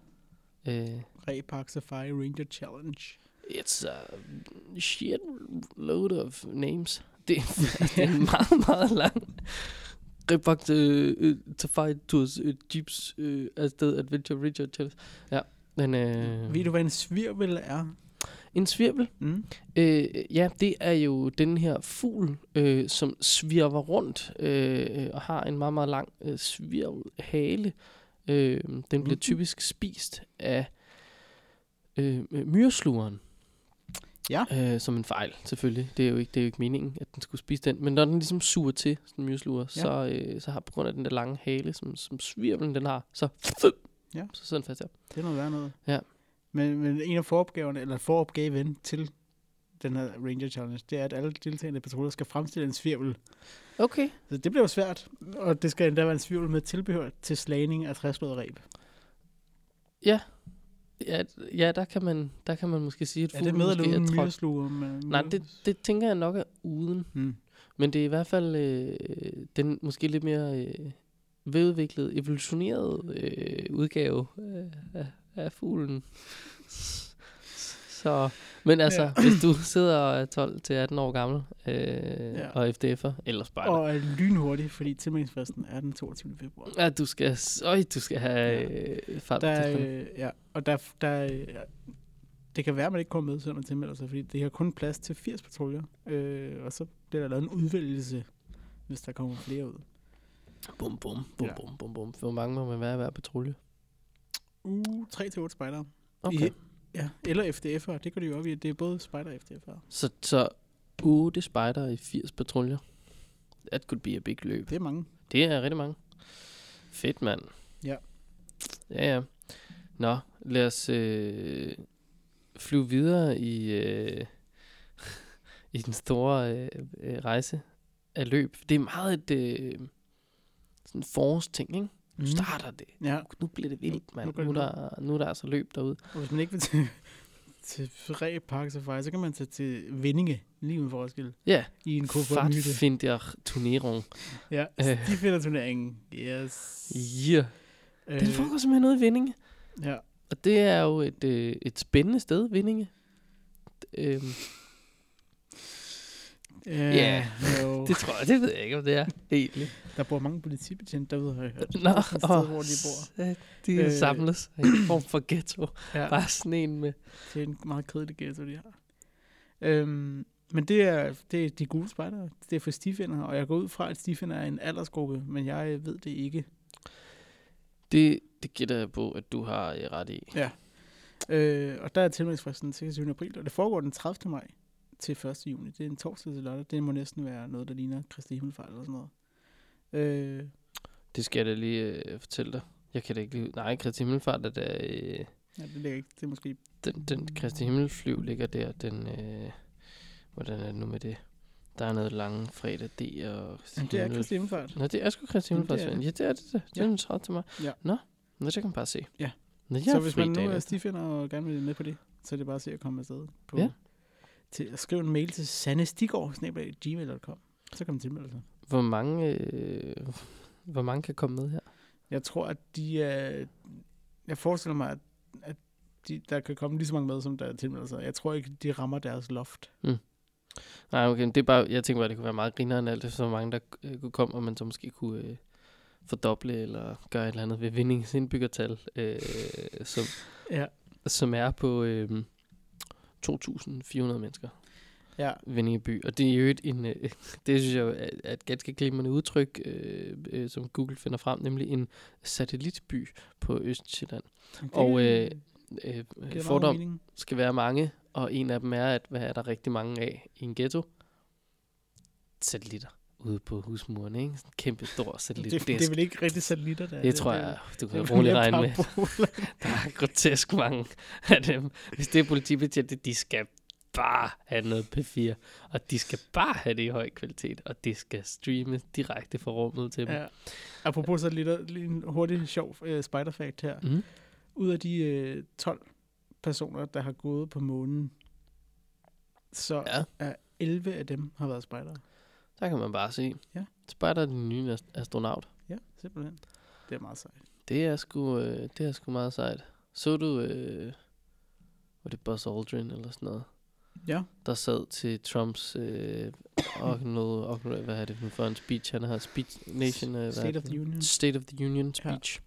Øh, Repark Safari Ranger Challenge. It's a shit load of names. Det, det er meget, meget lang Rebagt uh, to fight tours uh, Jeeps uh, afsted Adventure Richard Challenge. Ja, men øh, Ved du, hvad en svirvel er? en svirvel. Mm. Øh, ja, det er jo den her fugl, øh, som svirver rundt øh, og har en meget, meget lang øh, svirvelhale. Øh, den bliver Mhm. typisk spist af øh, øh, myreslugeren. Ja. Øh, som en fejl, selvfølgelig. Det er, jo ikke, det er jo ikke meningen, at den skulle spise den. Men når den ligesom suger til, sådan en myresluger, Ja. så, øh, så har på grund af den der lange hale, som, som svirvelen den har, så, Ja. så sidder den fast der. Det er noget værd noget. Ja. Men, men en af foropgaverne, eller foropgaven til den her Ranger Challenge, det er, at alle deltagende patruljer skal fremstille en svirvel. Okay. Så det bliver jo svært, og det skal endda være en svirvel med tilbehør til slagning af træslået ræb. Ja, ja der, kan man, der kan man måske sige, at Er det fuglen med måske uden myresluger? Med Nej, det, det tænker jeg nok er uden. Hmm. Men det er i hvert fald øh, den måske lidt mere øh, veludviklede, evolutionerede øh, udgave øh, af, af fuglen. Så, men altså, Ja. ja. hvis du sidder og er 12 til 18 år gammel øh, Ja. ja. og FDF'er eller spejder, Og er lynhurtigt, fordi tilmeldingsfristen er den 22. februar. ja, du skal, øj, du skal have øh, fart Der, øh, ja, og der, der, øh, det kan være, at man ikke kommer med, selvom man tilmelder sig, fordi det har kun plads til 80 patruljer. Øh, og så bliver der lavet en udvælgelse, hvis der kommer flere ud. Bum, bum, bum, Ja. bum, bum, bum. Hvor mange må man være i hver patrulje? Uh, 3-8 spejdere. Okay. I, ja, eller FDF'er, det kan de jo op i. Det er både spejder og FDF'er. Så, så 8 spejder i 80 patruljer. That could be a big løb. Det er mange. Det er rigtig mange. Fedt, mand. Ja. Ja, ja. Nå, lad os øh, flyve videre i, øh, i den store øh, øh, rejse af løb. Det er meget et øh, sådan forårsting, ikke? Nu Mhm. starter det. Ja, Nu bliver det vildt, mand. nu Nu, der, nu er der altså løb derude. og hvis man ikke vil til, til Frederik Park Safari, så kan man tage til Vindinge, lige uden forskel, Ja, i en koffermyte. Pfadfinder Turnierung. Ja, Øh. de finder turneringen. Yes. Den Øh, foregår simpelthen ude i Vindinge. Ja, Og det er jo et, øh, et spændende sted, Vindinge. Øhm, Ja, Ja, jo. det tror jeg, det ved jeg ikke, om det er egentlig. Der bor mange politibetjente derude, har jeg hørt. Nå, sted, åh, hvor de bor. sat, de Øh. øh, samles i en form for ghetto. Ja, Bare sådan en med... det er en meget kedelig ghetto, de har. Øhm, men det er, det er de gule spejdere. Det er for stifinder, og jeg går ud fra, at stifinder er en aldersgruppe, men jeg ved det ikke. Det, det gætter jeg på, at du har øh, ret i. Øh, og der er tilmeldingsfristen den 26. april, og det foregår den 30. maj til 1. juni. Det er en torsdag til lørdag. Det må næsten være noget, der ligner Kristi Himmelfart eller sådan noget. Øh, Det skal jeg da lige øh, fortælle dig. Jeg kan da ikke lige... Nej, Kristi Himmelfart er der... Øh, ja, det ligger ikke. Det er måske... den, den Kristi Himmelflyv ligger der. Den... Øh, hvordan er det nu med det? Der er noget lange fredag D og... Jamen, det er Kristi Himmelfart. Nå, det er sgu Kristi er Himmelfartsferien. Ja, det er det. Det, Ja. er den 30. til mig. Ja. Nå, Nå, det kan man bare se. Ja. Nå, Så hvis man nu er efter. stifinder og gerne vil med på det, så er det bare at se at komme afsted på, Ja. Til at skrive en mail til sannestigård.gmail.com. Så kan man tilmelde sig. Hvor mange, øh, hvor mange kan komme med her? Jeg tror, at de er... Jeg forestiller mig, at, at de, der kan komme lige så mange med, som der er tilmelder sig. Jeg tror ikke, de rammer deres loft. Nej, okay, men det er bare, jeg tænker bare, at det kunne være meget grineren alt efter, hvor mange der øh, kunne komme, og man så måske kunne øh, fordoble eller gøre et eller andet ved vindingens indbyggertal, øh, som, Ja. som er på øh, 2.400 mennesker. Ja, Vindinge by. Og det er jo et, en, øh, det synes jeg er, er et ganske glimrende udtryk, øh, øh, som Google finder frem, nemlig en satellitby på Østjylland. det Og øh, øh, fordom mening. skal være mange, og en af dem er, at hvad er der rigtig mange af i en ghetto? Satellitter ude på husmuren, ikke? Sådan en kæmpe stor satellit. Det, det, er det vel ikke rigtig satellitter, der er det tror jeg, du det kan roligt regne med. Der er grotesk mange af dem. Hvis det er politibetjente, de skal bare have noget P4, og de skal bare have det i høj kvalitet, og det skal streame direkte fra rummet til dem. Ja. Apropos satellitter, lige en hurtig sjov uh, spider fact her. Mm. Ud af de uh, 12 personer, der har gået på månen, så Ja. er 11 af dem har været spejdere. Der kan man bare se. Ja. Spejder er den nye ast- astronaut. Ja, simpelthen. Det er meget sejt. Det er sgu, øh, det er sgu meget sejt. Så du, øh, var det Buzz Aldrin eller sådan noget, Ja, der sad til Trumps øh, oral, hvad er det for en speech, han har speech nation, øh, State of the? Union. State of the Union Ja. speech.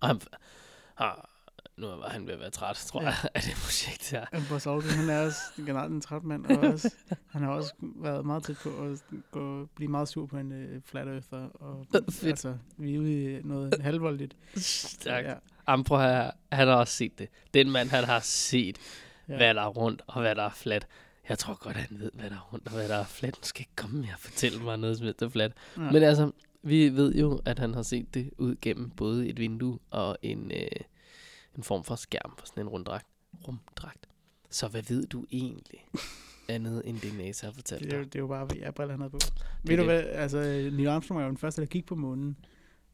Og han, har, nu var han ved at være træt, tror Ja. jeg, af det projekt her. Og Buzz Aldrin, han er også generelt en træt mand, og også, han har også været meget tæt på at gå, blive meget sur på en uh, flat earther. Og, Fedt. altså, vi er ude i noget halvvoldeligt. Stærkt. Ja, Jamen, prøv han har også set det. Den mand, han har set, ja. hvad der er rundt og hvad der er fladt. Jeg tror godt, han ved, hvad der er rundt og hvad der er fladt. Han skal ikke komme med og fortælle mig noget, som er fladt. Ja. Men altså, vi ved jo, at han har set det ud gennem både et vindue og en, øh, en form for skærm for sådan en runddragt. rumdragt. Så hvad ved du egentlig andet, end det NASA har fortalt Det er, dig? det er jo bare VR-briller, han havde på. Ved du det. hvad, altså Neil Armstrong var jo den første, der gik på månen.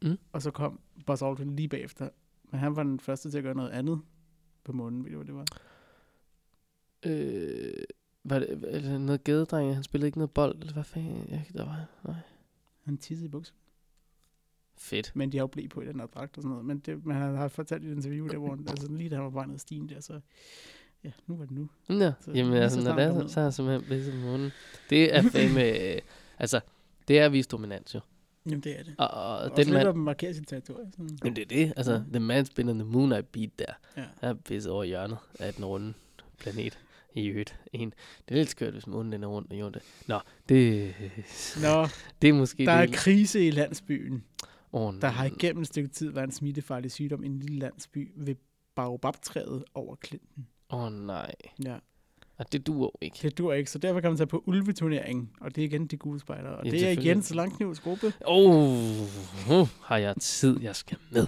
Mm. Og så kom Buzz Aldrin lige bagefter. Men han var den første til at gøre noget andet på månen. Ved du, hvad det var? Øh, var det, var det noget gadedrenge? Han spillede ikke noget bold, eller hvad fanden? Jeg, der var, nej. Han tissede i bukser. Fedt. Men de har jo blæ på i den her dragt og sådan noget. Men, det, men han har fortalt i et interview, der, hvor han, altså lige da han var bare ned ad stien der, så ja, nu var det nu. Nå, Så jamen altså, så når det er, så, så er han simpelthen blevet som månen. Det er fame, øh, altså, det er at vise dominans jo. Jamen det er det. Og, og Også den mand, at markere sit territorie. Sådan. jamen det er det, altså, Ja. the man's been on the moon, I beat der. Ja. Jeg er pisse over hjørnet af den runde planet i øvrigt. En. Det er lidt skørt, hvis månen den er rundt og jorden. Nå, det, Nå, det er måske der er det. krise i landsbyen. Oh, Der har igennem et stykke tid været en smittefarlig sygdom i en lille landsby ved baobabtræet over Klinten. Åh oh, nej. Ja. Og det duer jo ikke. Det dur ikke, så derfor kan man tage på ulveturneringen, og det er igen de gule spejdere. Og Ja, ja, det er igen så Langknivs gruppe. Åh, oh, har jeg tid, jeg skal med.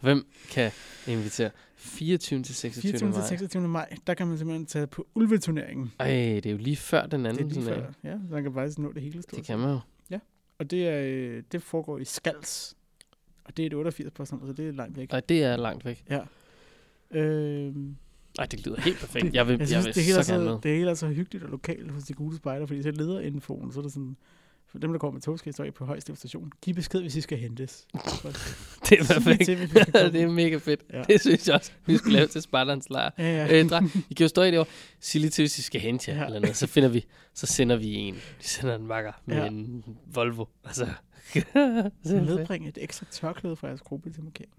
Hvem kan invitere? 24. til 26. 24. til maj. 26. maj, der kan man simpelthen tage på ulveturneringen. Ej, det er jo lige før den Det anden. er lige før. Ja, så man kan faktisk nå det hele stort. Det kan man jo. Og det, er, øh, det foregår i Skals. Og det er et 88 postnummer, så det er langt væk. Og det er langt væk. Ja. Øh, Ej, det lyder helt perfekt. Jeg vil, jeg jeg, synes, vil det, er så gerne så, med. det er så hyggeligt og lokalt hos de gule spejder, fordi så leder infoen, så er det sådan, for dem, der kommer med tog, skal stå af på Højstev station. Giv besked, hvis I skal hentes. Det er perfekt. til, skal det er mega fedt. Ja. Det synes jeg også, vi skulle lave til Spartans lejr. Ja, ja. Øh, I kan jo stå i det år. Sig lige til, hvis I skal hente jer Ja. eller noget. Så finder vi, så sender vi en. Vi sender en makker med Ja. en Volvo. Altså, så Medbringe et ekstra tørklæde fra jeres gruppe til markering.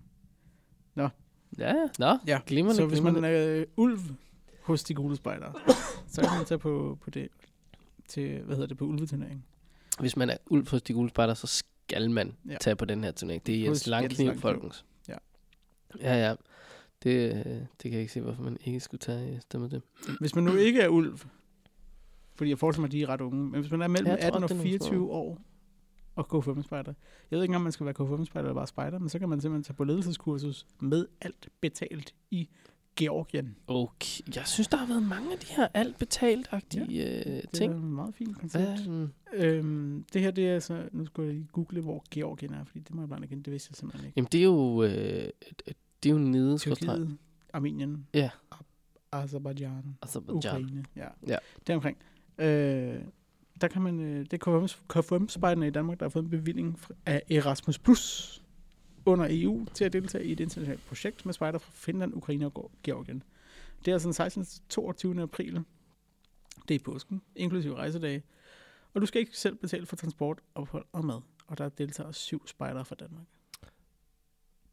Ja, ja. Nå, Ja, glimrende, så hvis man er øh, ulv hos de gule spejdere, så kan man tage på, på det til, hvad hedder det, på ulveturnering. Hvis man er ulv hos de gule spejder, så skal man Ja. tage på den her turnering. Det er Jens Langkniv, Langkniv. folkens. Ja. Ja, ja. Det, øh, det kan jeg ikke se, hvorfor man ikke skulle tage øh, stemme det. Hvis man nu ikke er ulv, fordi jeg forestiller mig, at de er ret unge, men hvis man er mellem Jeg tror, 18 og det er nogle små. 24 år og K5-spejder, jeg ved ikke om man skal være K5-spejder eller bare spejder, men så kan man simpelthen tage på ledelseskursus med alt betalt i Georgien. Okay. Jeg synes, der har været mange af de her alt betalt-agtige ja. øh, Det ting. er et meget fint koncept. Den? Øhm, det her, det er så, nu skal jeg lige google, hvor Georgien er, fordi det må jeg blandt igen, det vidste jeg simpelthen ikke. Jamen, det er jo, øh, det er jo nede. Tyrkiet, Armenien, Ja. Azerbaijan, Azerbaijan. Ukraine. Ja. Ja. Deromkring. Øh, der kan man, øh, det er KFM-spejderne i Danmark, der har fået en bevilling fra- af Erasmus Plus under EU til at deltage i et internationalt projekt med spejder fra Finland, Ukraine og Georgien. Det er altså den 16. til 22. april. Det er påsken, inklusive rejsedage. Og du skal ikke selv betale for transport, ophold og mad. Og der deltager syv spejdere fra Danmark.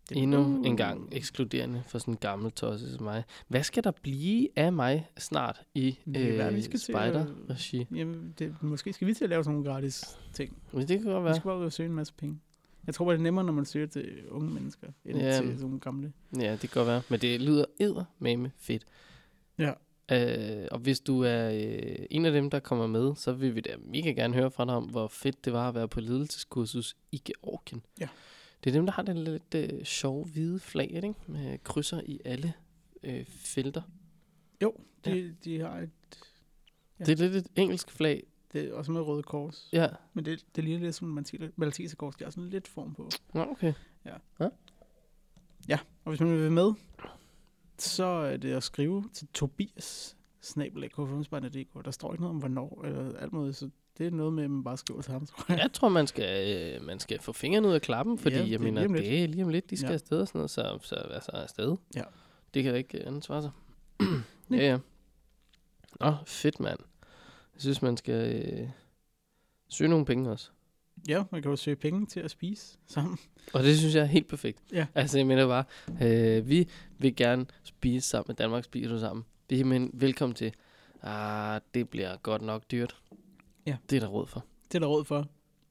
Det er- Endnu en gang ekskluderende for sådan en gammel tosse som mig. Hvad skal der blive af mig snart i være, vi øh, skal spider-regi? Jamen, det, måske skal vi til at lave sådan nogle gratis ting. Men det kan godt Vi være. skal bare ud og søge en masse penge. Jeg tror bare, det er nemmere, når man søger til unge mennesker, end Ja, ja, til sådan nogle gamle. Ja, det kan godt være. Men det lyder eddermame fedt. Ja. Øh, og hvis du er øh, en af dem, der kommer med, så vil vi da mega gerne høre fra dig om, hvor fedt det var at være på ledelseskursus i Georgien. Ja. Det er dem, der har den lidt øh, sjove hvide flag, ikke? Med krydser i alle øh, felter. Jo, de, de har et, Ja. Ja. Det er lidt et engelsk flag. Det er også med røde kors. Ja. Men det, det ligner lidt som Malteserkors. De har sådan lidt form på. Nå, okay. Og hvis man vil være med, så er det at skrive til Tobias snabel.kfmspejder.dk. Der står ikke noget om, hvornår eller alt muligt, så det er noget med, at man bare skriver til ham, tror jeg. Jeg tror, man skal, øh, man skal få fingrene ud af klappen, fordi Ja, ja, det er jeg mener, det er lige om lidt, de skal Ja. ja. afsted og sådan noget, så, så altså afsted. Ja. Det kan da ikke andet svare sig. Ja, ja. Nå, fedt mand. Jeg synes, man skal øh, søge nogle penge også. Ja, man kan jo søge penge til at spise sammen. Og det synes jeg er helt perfekt. Ja. Altså, jeg mener bare, øh, vi vil gerne spise sammen med Danmark Spiser du sammen. Vi er men velkommen til. Ah, det bliver godt nok dyrt. Ja. Det er der råd for. Det er der råd for.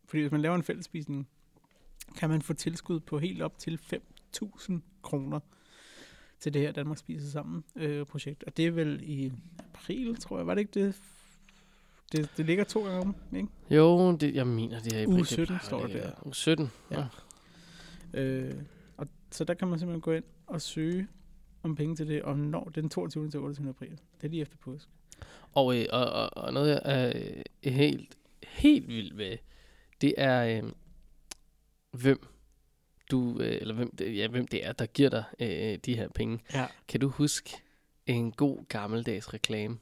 Fordi hvis man laver en fællesspisning, kan man få tilskud på helt op til 5.000 kroner til det her Danmark Spiser Sammen øh, projekt. Og det er vel i april, tror jeg. Var det ikke det? Det, det ligger to gange om, ikke? Jo, det, jeg mener, det er i Uge april, 17 plejer står der. Uge 17? Ja. Ja. Øh, og så der kan man simpelthen gå ind og søge om penge til det, og når den 22. til 28. april. Det er lige efter påske. Og, øh, og, og, og noget, jeg er øh, helt, helt vild med, det er, øh, hvem du, øh, eller hvem det, ja, hvem det er, der giver dig øh, de her penge. Ja. Kan du huske en god gammeldags reklame,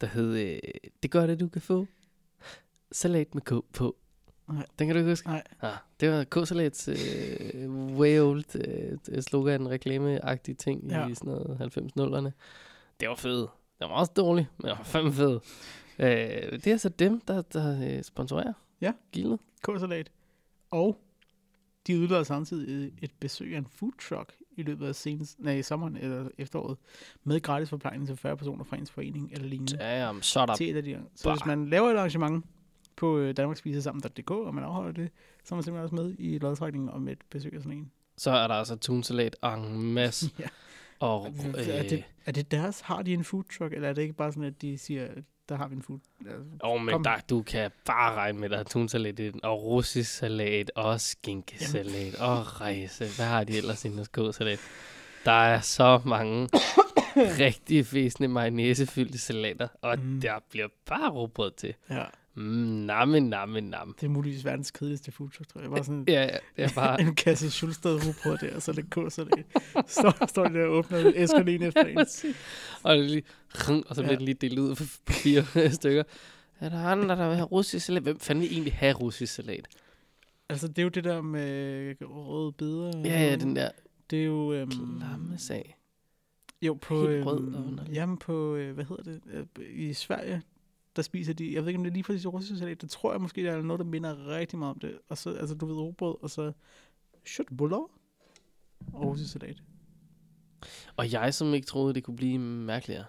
der hed, øh, det gør det, du kan få. Salat med K på. Nej. Den kan du ikke huske? Nej. Ah, det var K-salats øh, way old øh, slogan, reklameagtige ting Ja. i sådan noget 90'erne. Det var fedt. Det var også dårligt, men det var fandme fedt. Øh, det er så dem, der, der øh, sponsorerer Ja. gildet. K-salat. Og de udlader samtidig et besøg af en food truck i løbet af senest, nej, sommeren eller efteråret, med gratis forplejning til 40 personer fra ens forening eller lignende. Damn, shut up. til et af de Så hvis man laver et arrangement på øh, danmarksspisesammen.dk, og man afholder det, så er man simpelthen også med i lodtrækningen om et besøg af sådan en. Så er der altså tunsalat en masse. Ja. Og er, øh, det, er det deres? Har de en food truck, eller er det ikke bare sådan, at de siger, at der har vi en food altså, Oh, men Kom. der, du kan bare regne med, der er tunsalat i den, og russisk salat, og skinkesalat, og rejse. Hvad har de ellers i deres salat? Der er så mange rigtig fæsende mayonnaisefyldte salater, og mm. der bliver bare råbrød til. Ja. Mm, namme, namme, namme. Det er muligvis verdens kedeligste food truck, tror jeg. Bare sådan Ja, ja, jeg bare... en kasse Schulsted rugbrød der, og så lidt kåsalat. står, står de der og åbner æsker lige efter en. og, det er lige, og så bliver Ja. det lige delt ud på fire stykker. Er der andre, der vil have russisk salat? Hvem fanden vil egentlig have russisk salat? Altså, det er jo det der med røde beder. Ja, ja, den der Det er jo... Øhm, klamme sag. Jo, på... Helt rød øhm, og underlig. Jamen, på... Øh, hvad hedder det? Øh, I Sverige, der spiser de... Jeg ved ikke, om det er lige præcis russisk salat. Det tror jeg måske, der er noget, der minder rigtig meget om det. Og så, altså, du ved, rugbrød, og så... Köttbullar og russisk salat. Og jeg, som ikke troede, det kunne blive mærkeligere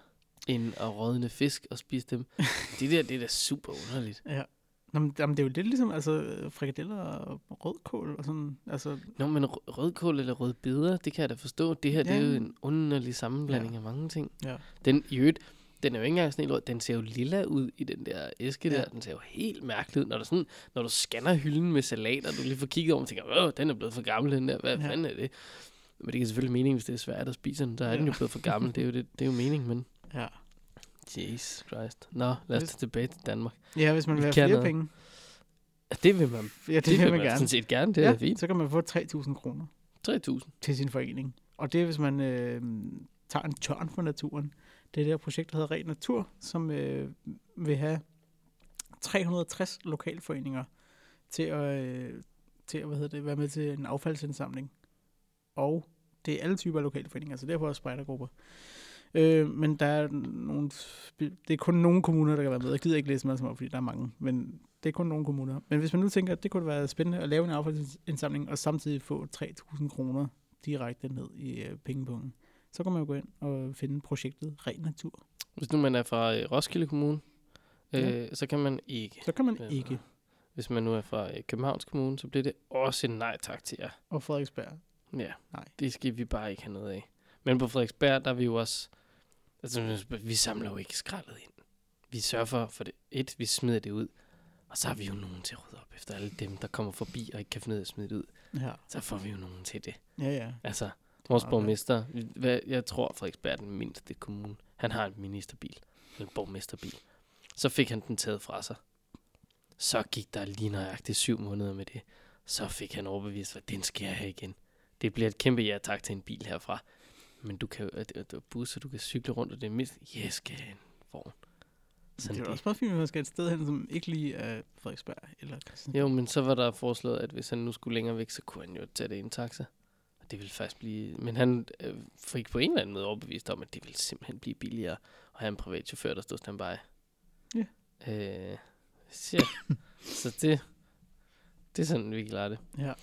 end at rådne fisk og spise dem. det der, det er da super underligt. Ja. Nå, men, jamen, det er jo lidt ligesom altså, frikadeller og rødkål og sådan. Altså, Nå, men rø- rødkål eller rødbeder, det kan jeg da forstå. Det her, det er jo Ja. en underlig sammenblanding Ja. af mange ting. ja. Den, i øvrigt, den er jo ikke engang sådan helt. Den ser jo lilla ud i den der æske Ja. der. Den ser jo helt mærkelig ud. Når du, sådan, når du scanner hylden med salat, og du lige får kigget over og tænker, åh, den er blevet for gammel, den der. Hvad Ja. ja. fanden er det? Men det giver selvfølgelig mening, hvis det er svært at spise den. Så er den jo Ja. blevet for gammel. Det er jo, det, det er jo mening, men... ja. Jesus Christ. Nå, lad os Hvis- tage tilbage til Danmark. Ja, hvis man vil Vi have flere noget. penge. Ja, det vil man. Ja, det, Det, vil man man gerne. sådan set gerne. Det er ja, ja. fint. så kan man få 3.000 kroner 3.000. til sin forening. Og det er, hvis man øh, tager en tørn for naturen. Det der projekt, der hedder Ren Natur, som øh, vil have 360 lokalforeninger til at, øh, til at hvad hedder det, være med til en affaldsindsamling. Og det er alle typer af lokalforeninger, så derfor også spejdergrupper. Øh, men der er nogle, det er kun nogle kommuner, der kan være med. Jeg gider ikke læse meget alle op, fordi der er mange. Men det er kun nogle kommuner. Men hvis man nu tænker, at det kunne være spændende at lave en affaldsindsamling, og samtidig få 3.000 kroner direkte ned i øh, pengepunkten, så kan man jo gå ind og finde projektet Ren Natur. Hvis nu man er fra øh, Roskilde Kommune, øh, Ja. så kan man ikke. Så kan man Ja. ikke. Hvis man nu er fra øh, Københavns Kommune, så bliver det også en nej tak til jer. Og Frederiksberg. Ja, Nej. det skal vi bare ikke have noget af. Men på Frederiksberg, der er vi jo også... Altså, vi samler jo ikke skraldet ind. Vi sørger for, for det. Et, vi smider det ud. Og så har vi jo nogen til at rydde op efter alle dem, der kommer forbi og ikke kan finde ud af at smide det ud. Ja, Så får vi jo nogen til det. ja. ja. Altså, vores borgmester, hvad, jeg tror Frederiksberg er den mindste kommune. Han har en ministerbil, en borgmesterbil. Så fik han den taget fra sig. Så gik der lige nøjagtigt syv måneder med det. Så fik han overbevist, at den skal jeg have igen. Det bliver et kæmpe ja tak til en bil herfra. Men du kan jo, at, at, at busser, du kan cykle rundt, og det er mindst, yes, skal en vogn. det Sådan er jo det. også meget fint, hvis man skal et sted hen, som ikke lige er Frederiksberg eller Christiansborg. Jo, men så var der foreslået, at hvis han nu skulle længere væk, så kunne han jo tage det i en taxa. Det ville faktisk blive... Men han øh, fik på en eller anden måde overbevist om, at det ville simpelthen blive billigere at have en privat chauffør, der stod standby. Ja. Øh, shit. så det, det er sådan, vi klarer det. Ja.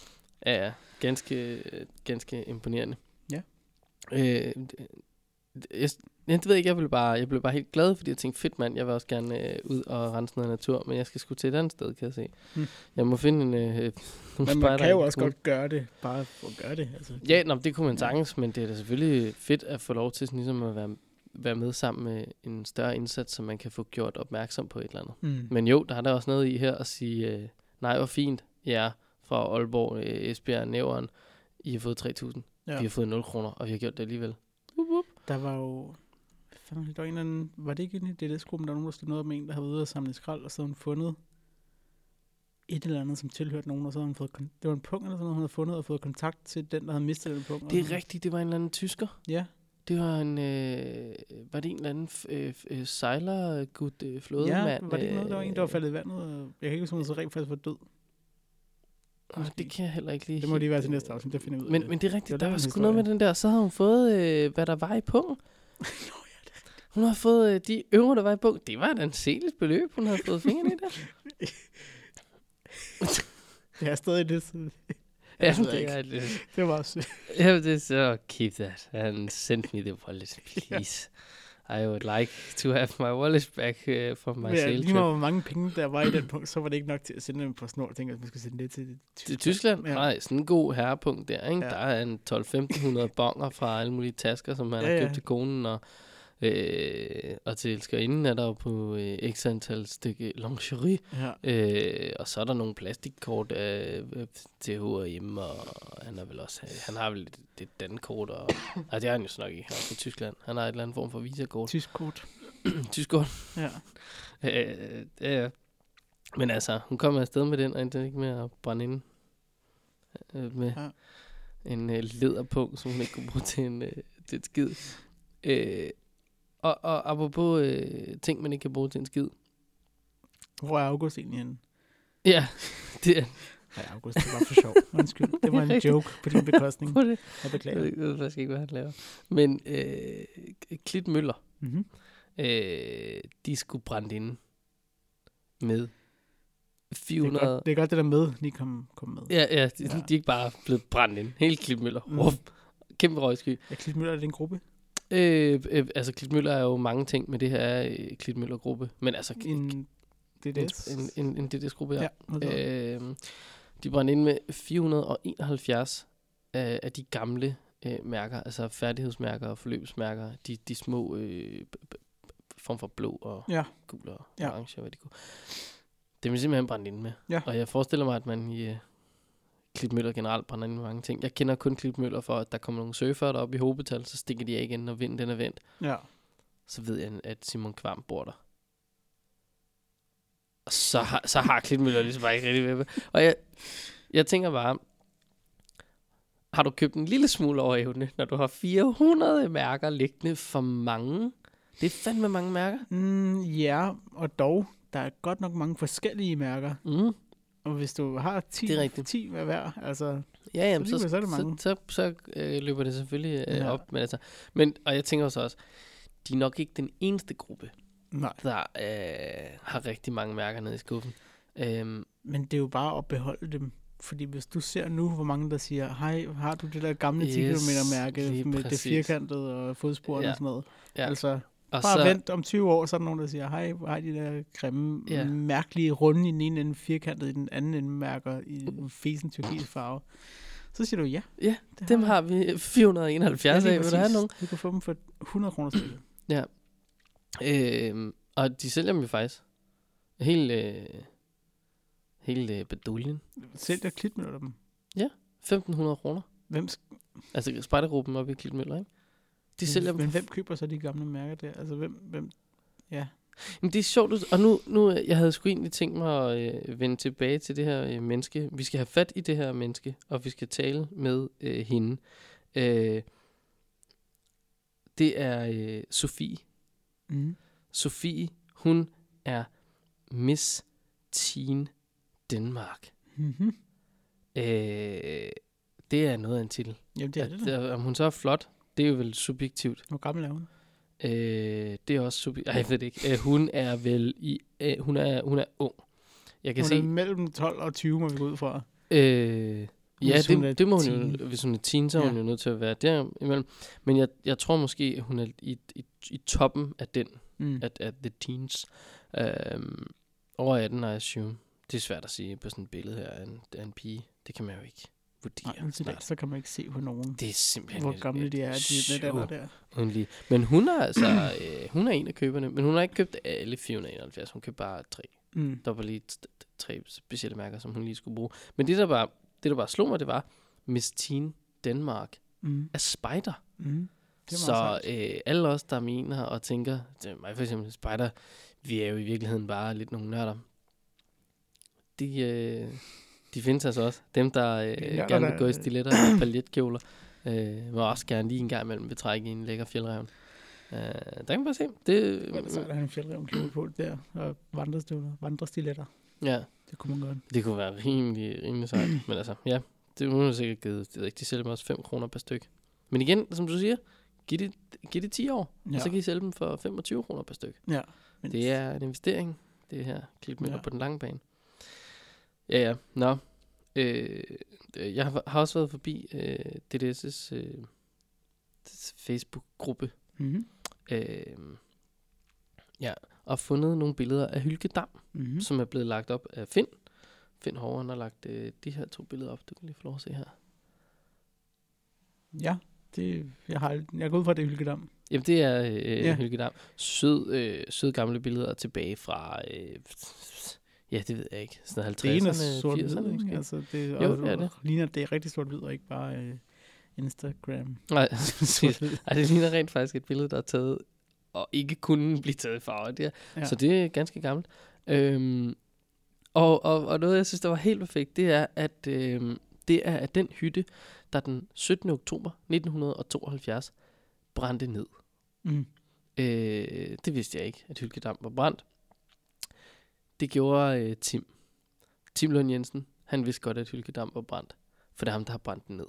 Ja, ja. Ganske, øh, ganske imponerende. Ja. Øh, jeg, ja, det ved jeg ikke, jeg blev bare, jeg blev bare helt glad, fordi jeg tænkte, fedt mand, jeg vil også gerne øh, ud og rense noget natur, men jeg skal sgu til et andet sted, kan jeg se. Hmm. Jeg må finde en... Øh, Men man kan jo også godt gøre det, bare for at gøre det. Altså, Ja, nå, det kunne man Ja. sagtens, men det er da selvfølgelig fedt at få lov til sådan, ligesom at være, være med sammen med en større indsats, så man kan få gjort opmærksom på et eller andet. Mm. Men jo, der er der også noget i her at sige, øh, nej, hvor fint, ja, fra Aalborg, øh, Esbjerg, Næveren, I har fået 3.000. Ja. Vi har fået 0 kroner, og vi har gjort det alligevel. Der var jo... Fanden, der var en eller anden, var det ikke inde i DDS-gruppen, der var nogen, der stod noget om en, der havde været ude og samle skrald, og så havde hun fundet et eller andet, som tilhørte nogen, og så havde hun fået, det var en punkt eller sådan noget, hun havde fundet og fået kontakt til den, der havde mistet den punkt. Det er rigtigt, det var en eller anden tysker. Ja, Det var en, øh, var det en eller anden øh, øh, sejlergud, øh, flådemand? ja, var det ikke noget, der var en, der var øh, faldet i vandet, og jeg kan ikke huske, om han så rent faktisk var død. Åh, det kan jeg heller ikke lige Det må lige være til næste afsnit, det finder ud af. Men, men det er rigtigt, Det var der var sgu noget med den der. Så havde hun fået, øh, hvad der var i pungen. Hun har fået øh, de øvre, der var i pungen. Det var da en seligt beløb, hun havde fået fingrene i der. det er stadig det, så Ja, Jeg ved det ikke. er lidt. det var også... Ja, det er så, keep that. And send me the wallet, please. I would like to have my wallet back uh, from my ja, sail lige trip. meget hvor mange penge der var i den punkt, så var det ikke nok til at sende dem på snor. Jeg tænkte, at man skulle sende det til Til Tyskland? Ja. Nej, sådan en god herrepunkt der, ikke? Ja. Der er en 12-1500 bonger fra alle mulige tasker, som man Ja, har ja. købt til konen, og, øh, og til elskerinden er der jo på øh, x antal stykke lingerie, Ja. øh, og så er der nogle plastikkort øh, øh, til H&M, og han, er vel også, han har vel et, et dankort, og, nej, det har han jo nok ikke her fra Tyskland. Han har et eller andet form for visakort. Tysk kort. Tysk kort. Ja. Øh, ja. Men altså, hun kom afsted med den, og endte ikke med at brænde ind øh, med Ja. en øh, lederpung, som hun ikke kunne bruge til en, øh, til et skid. Øh, og, og apropos øh, ting, man ikke kan bruge til en skid. Hvor er August egentlig henne? Ja, det er Nej, August, det var for sjov. Undskyld. Det var en joke på din bekostning. på det. Jeg beklager. jeg ved faktisk ikke, hvad han laver. Men øh, Klit Møller, Mm-hmm. øh, de skulle brænde inde med Det, er 400... godt, det er godt, det der med lige kom, kom med. Ja, ja, de, Ja. ja. de er ikke bare blevet brændt ind. Hele Klitmøller. Mm. Ruff. Kæmpe røgsky. Er Klitmøller er det en gruppe? Øh, øh, altså, Klitmøller er jo mange ting, men det her er øh, Klitmøller-gruppe. Men altså, en, DDS? en, en, en DDS-gruppe, ja. ja. Øh, de brændte ind med 471 af, af de gamle øh, mærker, altså færdighedsmærker og forløbsmærker. De, de små øh, form for blå og Ja. gul og Ja. orange, hvad de kunne. Det vil simpelthen brænde ind med. Ja. Og jeg forestiller mig, at man i øh, Klitmøller generelt brænder ind mange ting. Jeg kender kun Klitmøller for, at der kommer nogle surfere derop i hobetal, så stikker de af igen, når vinden den er vendt. ja. Så ved jeg, at Simon Kvam bor der. Og så har, så har Klitmøller ligesom bare ikke rigtig ved. Og jeg, jeg tænker bare, har du købt en lille smule over evne, når du har 400 mærker liggende for mange? Det er fandme mange mærker. Mm, ja, og dog, der er godt nok mange forskellige mærker. Mm. Og hvis du har 10, Det er rigtigt. 10 hver hver, altså, Ja, jamen, Så så, så det så, så, så, øh, løber det selvfølgelig øh, Ja. op. Men, altså, men, og jeg tænker så også, de er nok ikke den eneste gruppe, nej. der øh, har rigtig mange mærker nede i skuffen. Øhm, Men det er jo bare at beholde dem. Fordi hvis du ser nu, hvor mange der siger, hej, har du det der gamle 10 Yes, km mærke med det præcis. firkantede og fodsporene Ja. og sådan noget. Ja. Altså, og bare så, vent om 20 år, så er der nogen, der siger, hej, hvor har de der grimme, Ja. mærkelige runde i den ene ende, firkantede i den anden ende, mærker i en fesen turkis farve. Så siger du, ja. Ja, det dem har vi 471 lige af. Vil du have nogen? Du kan få dem for 100 kroner stykket. Øhm, og de sælger dem jo faktisk. Helt, øh, helt øh, baduljen. Sælger klitmøller dem. 1500 kroner. Hvem, sk- Altså spejdergruppen oppe i Klitmøller, ikke? De sælger men hvem køber så de gamle mærker der? Altså, hvem, hvem ja. Men det er sjovt, og nu, nu øh, jeg havde sgu egentlig tænkt mig at øh, vende tilbage til det her øh, menneske. Vi skal have fat i det her menneske, og vi skal tale med øh, hende. Øh, det er øh, Sofie. Mm. Sofie, hun er Miss Teen Danmark. Mm-hmm. Øh, det er noget af en titel. Jamen, det er At, det da. øh, om hun så er flot, det er jo vel subjektivt. Hvor gammel er hun? Øh, det er også subjektivt. Ej, jeg ved det ikke. Øh, hun er vel i... Øh, hun, er, hun er ung. Jeg kan Hun se... er mellem 12 og 20, må vi gå ud fra. Øh, ja, er det, det må hun teen. jo... Hvis hun er teen, så er Ja. hun jo nødt til at være derimellem. Men jeg, jeg tror måske, at hun er i, i, i toppen af den, Mm. at, at the teens. Øhm, over 18, I assume. Det er svært at sige på sådan et billede her af en, af en pige. Det kan man jo ikke vurdere Nej, snart. så kan man ikke se på nogen, Det er simpelthen hvor gamle et de er, de der, der, der. Underligt. Men hun er altså, øh, hun er en af køberne, men hun har ikke købt alle 471, hun købte bare tre. Mm. Der var lige tre specielle mærker, som hun lige skulle bruge. Men det der bare, det der bare slog mig, det var, Miss Teen Denmark Mm. er spider. Mm. Så øh, alle os, der mener og tænker, det er mig for eksempel spider, vi er jo i virkeligheden bare lidt nogle nørder. De, øh, de findes altså også. Dem, der øh, Ja, gerne der- vil gå i stiletter og paljetkjoler, øh, må også gerne lige en gang imellem betrække i en lækker fjeldrevn. Øh, der kan man bare se. Det, er det sejt at have en fjeldreven kjole på der, og vandrestøvler, vandrestiletter. ja, Det kunne man godt. det kunne være rimelig, rimelig sejt. Men altså, ja, det må sikkert givet. Det ikke, de sælger også 5 kroner per styk. Men igen, som du siger, giv det, giv det 10 år, ja. Ja. og så kan I sælge dem for 25 kroner per styk. Ja. Men Det er en investering, det her klipmøller ja. Ja. på den lange bane. Ja, ja. Nå. Øh, jeg har, har også været forbi øh, DDS' øh, Facebook-gruppe Mm-hmm. øh, ja, og fundet nogle billeder af Hylke Dam, mm. Mm-hmm. som er blevet lagt op af Finn. Finn Hården har lagt øh, de her to billeder op. Du kan lige få lov at se her. Ja, det, jeg, har, jeg går ud fra, at det er Hylkedam. Jamen, det er øh, ja. Ja. Hylke Dam. Sød, øh, sød gamle billeder tilbage fra... Øh, ja, det ved jeg ikke. Sådan 50'erne, Det er sort 80'erne hvid, ikke? Altså, det, Jo, og, det er det. ligner, det er rigtig sort hvid, og ikke bare øh, Instagram. Nej, hvid. Ej, det ligner rent faktisk et billede, der er taget, og ikke kunne blive taget i farve. Det er, ja. Så det er ganske gammelt. Øhm, Og, og, og noget, jeg synes, der var helt perfekt, det er, at øh, det er at den hytte, der den 17. oktober 1972 brændte ned. Mm. Øh, det vidste jeg ikke, at Hylkedam var brændt. Det gjorde øh, Tim. Tim Lund Jensen, han vidste godt, at Hylkedam var brændt. For det er ham, der har brændt den ned.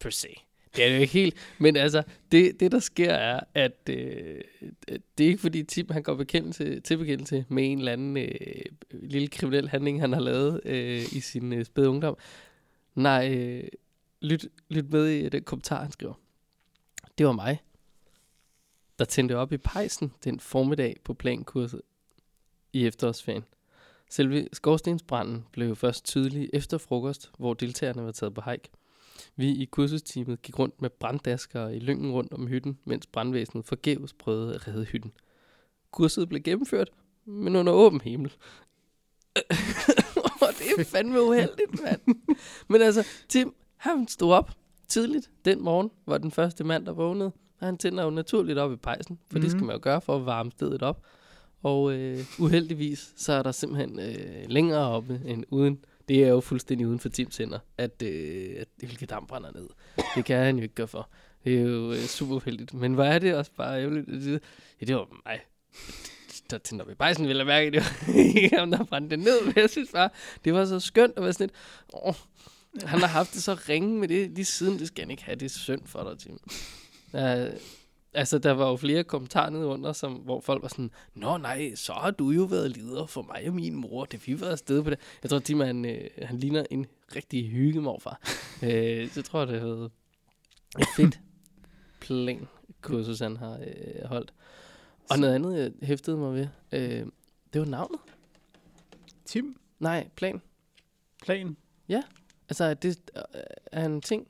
Per se. Det er det jo ikke helt. Men altså, det, det der sker er, at øh, det er ikke fordi Tim han går bekendelse, til bekendelse med en eller anden øh, lille kriminel handling, han har lavet øh, i sin øh, spæde ungdom. Nej, øh, lyt, lyt med i den kommentar, han skriver. Det var mig, der tændte op i pejsen den formiddag på plankurset i efterårsferien. Selve skorstensbranden blev først tydelig efter frokost, hvor deltagerne var taget på hike. Vi i kursesteamet gik rundt med branddasker i lyngen rundt om hytten, mens brandvæsenet forgæves prøvede at redde hytten. Kurset blev gennemført, men under åben himmel. og det er fandme uheldigt, mand. Men altså, Tim, han stod op tidligt den morgen, var den første mand, der vågnede. Og han tænder jo naturligt op i pejsen, for mm. det skal Mhm. man jo gøre for at varme stedet op. Og øh, uheldigvis, så er der simpelthen øh, længere oppe end uden. Det er jo fuldstændig uden for Tims hænder, at, øh, at hvilket damp brænder ned. Det kan han jo ikke gøre for. Det er jo øh, super uheldigt. Men hvad er det også bare ærgerligt? Ja, det var mig. Der tænder vi bare sådan, vil jeg mærke. Det var ikke ham, der brændte det ned. Men jeg synes bare, det var så skønt at være sådan lidt, åh, han har haft det så ringe med det lige siden. Det skal han ikke have. Det er synd for dig, Tim. Uh, altså, der var jo flere kommentarer nede under, som, hvor folk var sådan, Nå nej, så har du jo været leder for mig og min mor, det vi var afsted på det. Jeg tror, Tim, han, øh, han ligner en rigtig hyggemorfar. øh, så tror jeg, det har været et fedt plan kursus, han har øh, holdt. Og noget andet, jeg hæftede mig ved, øh, det var navnet. Tim, Nej, plan. plan. Altså, at det er en ting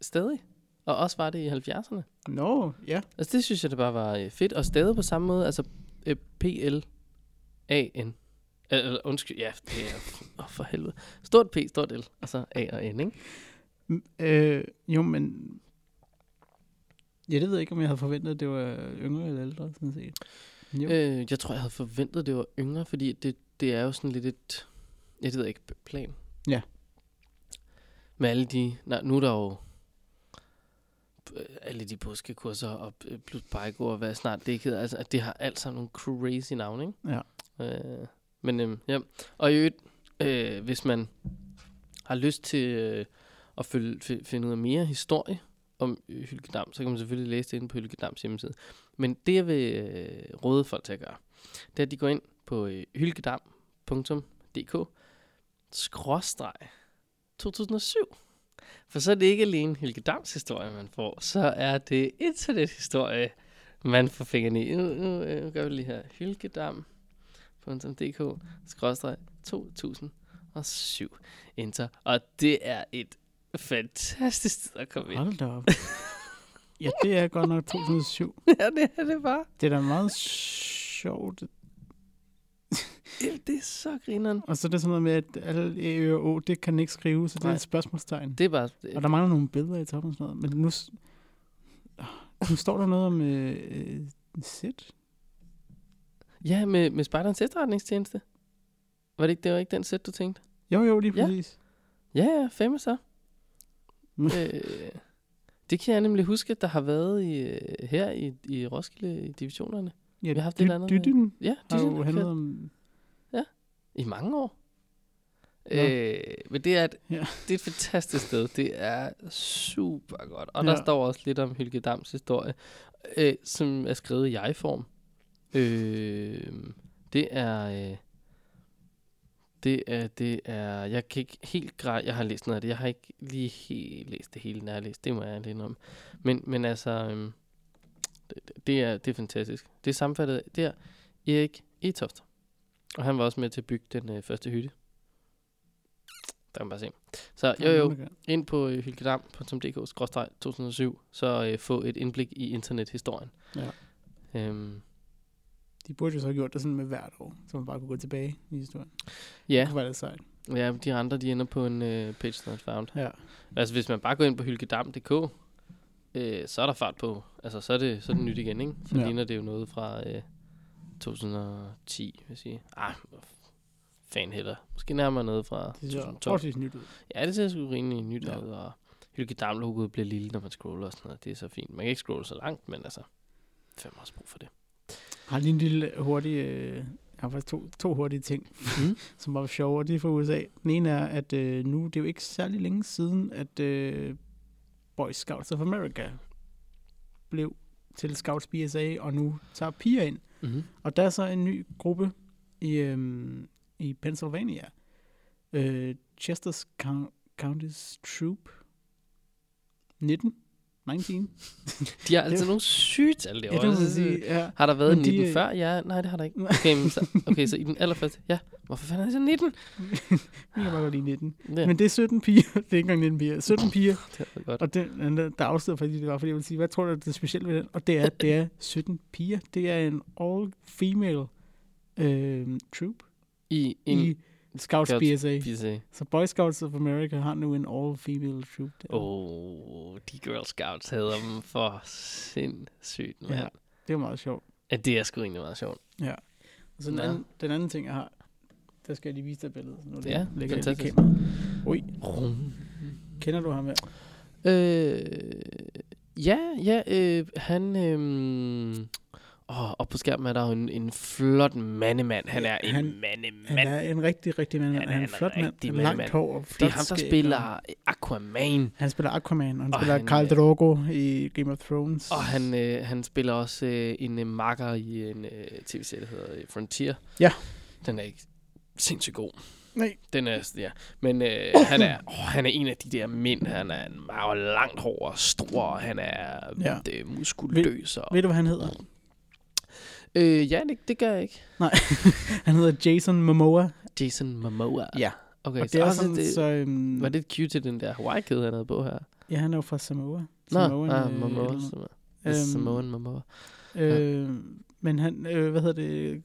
stadig. Og også var det i 70'erne. Nå, ja. Altså, det synes jeg, det bare var øh, fedt. Og stadig på samme måde, altså øh, P-L-A-N. Eller, undskyld, ja, det er oh, for helvede. Stort P, stort L, og så A og N, ikke? Øh, jo, men... Ja, det ved jeg ikke, om jeg havde forventet, at det var yngre eller ældre, sådan set. Jo. Øh, jeg tror, jeg havde forventet, det var yngre, fordi det, det er jo sådan lidt et, det ved jeg ikke, plan. Ja. Med alle de, nej, nu er der jo alle de påskekurser og øh, plus Bajko og hvad snart det ikke hedder, altså, at det har alt sammen nogle crazy navne, ikke? Ja. Øh, men øhm, ja, og i øvrigt, øh, hvis man har lyst til øh, at følge, finde ud af mere historie om øh, Hylkedam, så kan man selvfølgelig læse det inde på Hylkedams hjemmeside. Men det, jeg vil øh, råde folk til at gøre, det er, at de går ind på øh, hylkedam.dk skråstreg 2007. For så er det ikke alene Hylkedams historie, man får, så er det internethistorie, man får fingrene i. Nu, nu øh, gør vi lige her. Hylkedam.dk skråstreg 2007. Enter. Og det er et fantastisk sted at komme ind. Hold da op. ja, det er godt nok 2007. ja, det er det bare. Det er da meget sjovt. Det, det er så grineren. Og så er det sådan noget med, at alle E og O, det kan ikke skrive, så det er Nej. et spørgsmålstegn. Det er bare... Og der mangler nogle billeder i toppen og sådan noget. Men nu, Ah, nu står der noget om øh, sæt. Ja, med, med Spejderens efterretningstjeneste. Var det ikke, det var ikke den sæt, du tænkte? Jo, jo, lige Ja. præcis. Ja, ja, femme så. Mm. øh, det kan jeg nemlig huske, at der har været i, øh, her i, i Roskilde divisionerne. Ja, Vi har haft et eller andet Dytten Ja, har de jo handlet om... i mange år. Nå. Øh, men det er, et, Ja. det er et fantastisk sted. Det er super godt. Og der Ja. står også lidt om Helge Dams historie, øh, som er skrevet i jeg-form. Øh, det er... Øh, det er, det er, jeg kan ikke helt græ, jeg har læst noget af det, jeg har ikke lige helt læst det hele, når jeg har læst, det må jeg lidt om. Men, men altså, øhm, det, det, er, det er fantastisk. Det er sammenfattet, det er Erik Etoft. Og han var også med til at bygge den øh, første hytte. Der kan man bare se. Så jo jo, ind på øh, hylkedam.dk-2007, så øh, få et indblik i internethistorien. Ja. Øhm, De burde jo så have gjort det sådan med hvert år, så man bare kunne gå tilbage i historien. ja, Det kunne være lidt sejt. ja, de andre de ender på en øh, page not found. Ja. Altså hvis man bare går ind på hylkedam.dk, øh, så er der fart på. Altså så er det, så er det nyt igen, ikke? Så Ja. ja. ligner det jo noget fra øh, 2010, vil jeg sige. Ah, fan heller. Måske nærmere noget fra Det ser 2012. forholdsvis nyt ud. Ja, det ser sgu rimelig nyt Ja. ud, og Hylke Dam-logoet bliver lille, når man scroller og sådan noget. Det er så fint. Man kan ikke scrolle så langt, men altså, fem også brug for det. Jeg har lige en lille hurtig... Øh, jeg har faktisk to, to hurtige ting, Mm. som var sjove, og de er fra USA. Den ene er, at øh, nu det er jo ikke særlig længe siden, at øh, Boy Scouts of America blev til Scouts BSA, og nu tager piger ind. Mm-hmm. Og der er så en ny gruppe i, øhm, i Pennsylvania. Øh, Chester's Coun- County's Troop 19. 19. De har altså nogle syge tal Ja, derovre. det må Jeg synes, sige. Ja. Har der været Men en de, 19 øh, før? Ja, nej, det har der ikke. Okay, men så, okay, så i den allerførste, ja. Hvorfor fanden er det så 19? Vi kan bare lide 19. Ja, Men det er 17 piger. Det er ikke engang 19 piger. 17 piger. det er godt. Og den, der afslører faktisk, det var, fordi jeg vil sige, hvad tror du, er det specielle ved den? Og det er, det er 17 piger. Det er en all-female øh, troop I en i Scouts Scouts BSA. PSA. Så Boy Scouts of America har nu en all-female troop. Åh, oh, de Girl Scouts havde dem for sindssygt, mand. Ja. Ja. Det var meget sjovt. ja. det er sgu egentlig meget sjovt. Og så den, anden, den anden ting, jeg har, der skal jeg lige vise dig billedet. Nu det- Ja, jeg lige fantastisk. kameraet. Ui, Rum. kender du ham her? Øh, ja, ja, øh, han... Øh, åh, op på skærmen er der jo en, en flot mandemand. Han er en han- mandemand. Han er en rigtig, rigtig mand. Han, Han er er en en flot mand. med Langt mandemand. hår og Det er flot ham, der spiller og- Aquaman. Han spiller Aquaman, og han Og spiller han, Khal øh, Drogo i Game of Thrones. Og han, øh, han spiller også øh, en øh, makker i en øh, tv-serie, der hedder øh, Frontier. Ja. Den er ikke sindssygt god. Nej. Den er, ja. Men øh, han, er, åh, han er en af de der mænd. Han er en meget langt hår og stor, og han er Ja. ja. øh, muskuløs. Og, Ved du, hvad han hedder? Øh, ja, det, det gør jeg ikke. Han hedder Jason Momoa. Jason Momoa. Ja. Okay, Og det er også sådan, det, så... Um, var det cute til den der Hawaii-kæde, han havde på her? Ja, han er jo fra Samoa. Nå, Samoan, ah, øh, Momoa. eller- Samoa. Øhm, Samoan Momoa. Øh, men han, øh, hvad hedder det,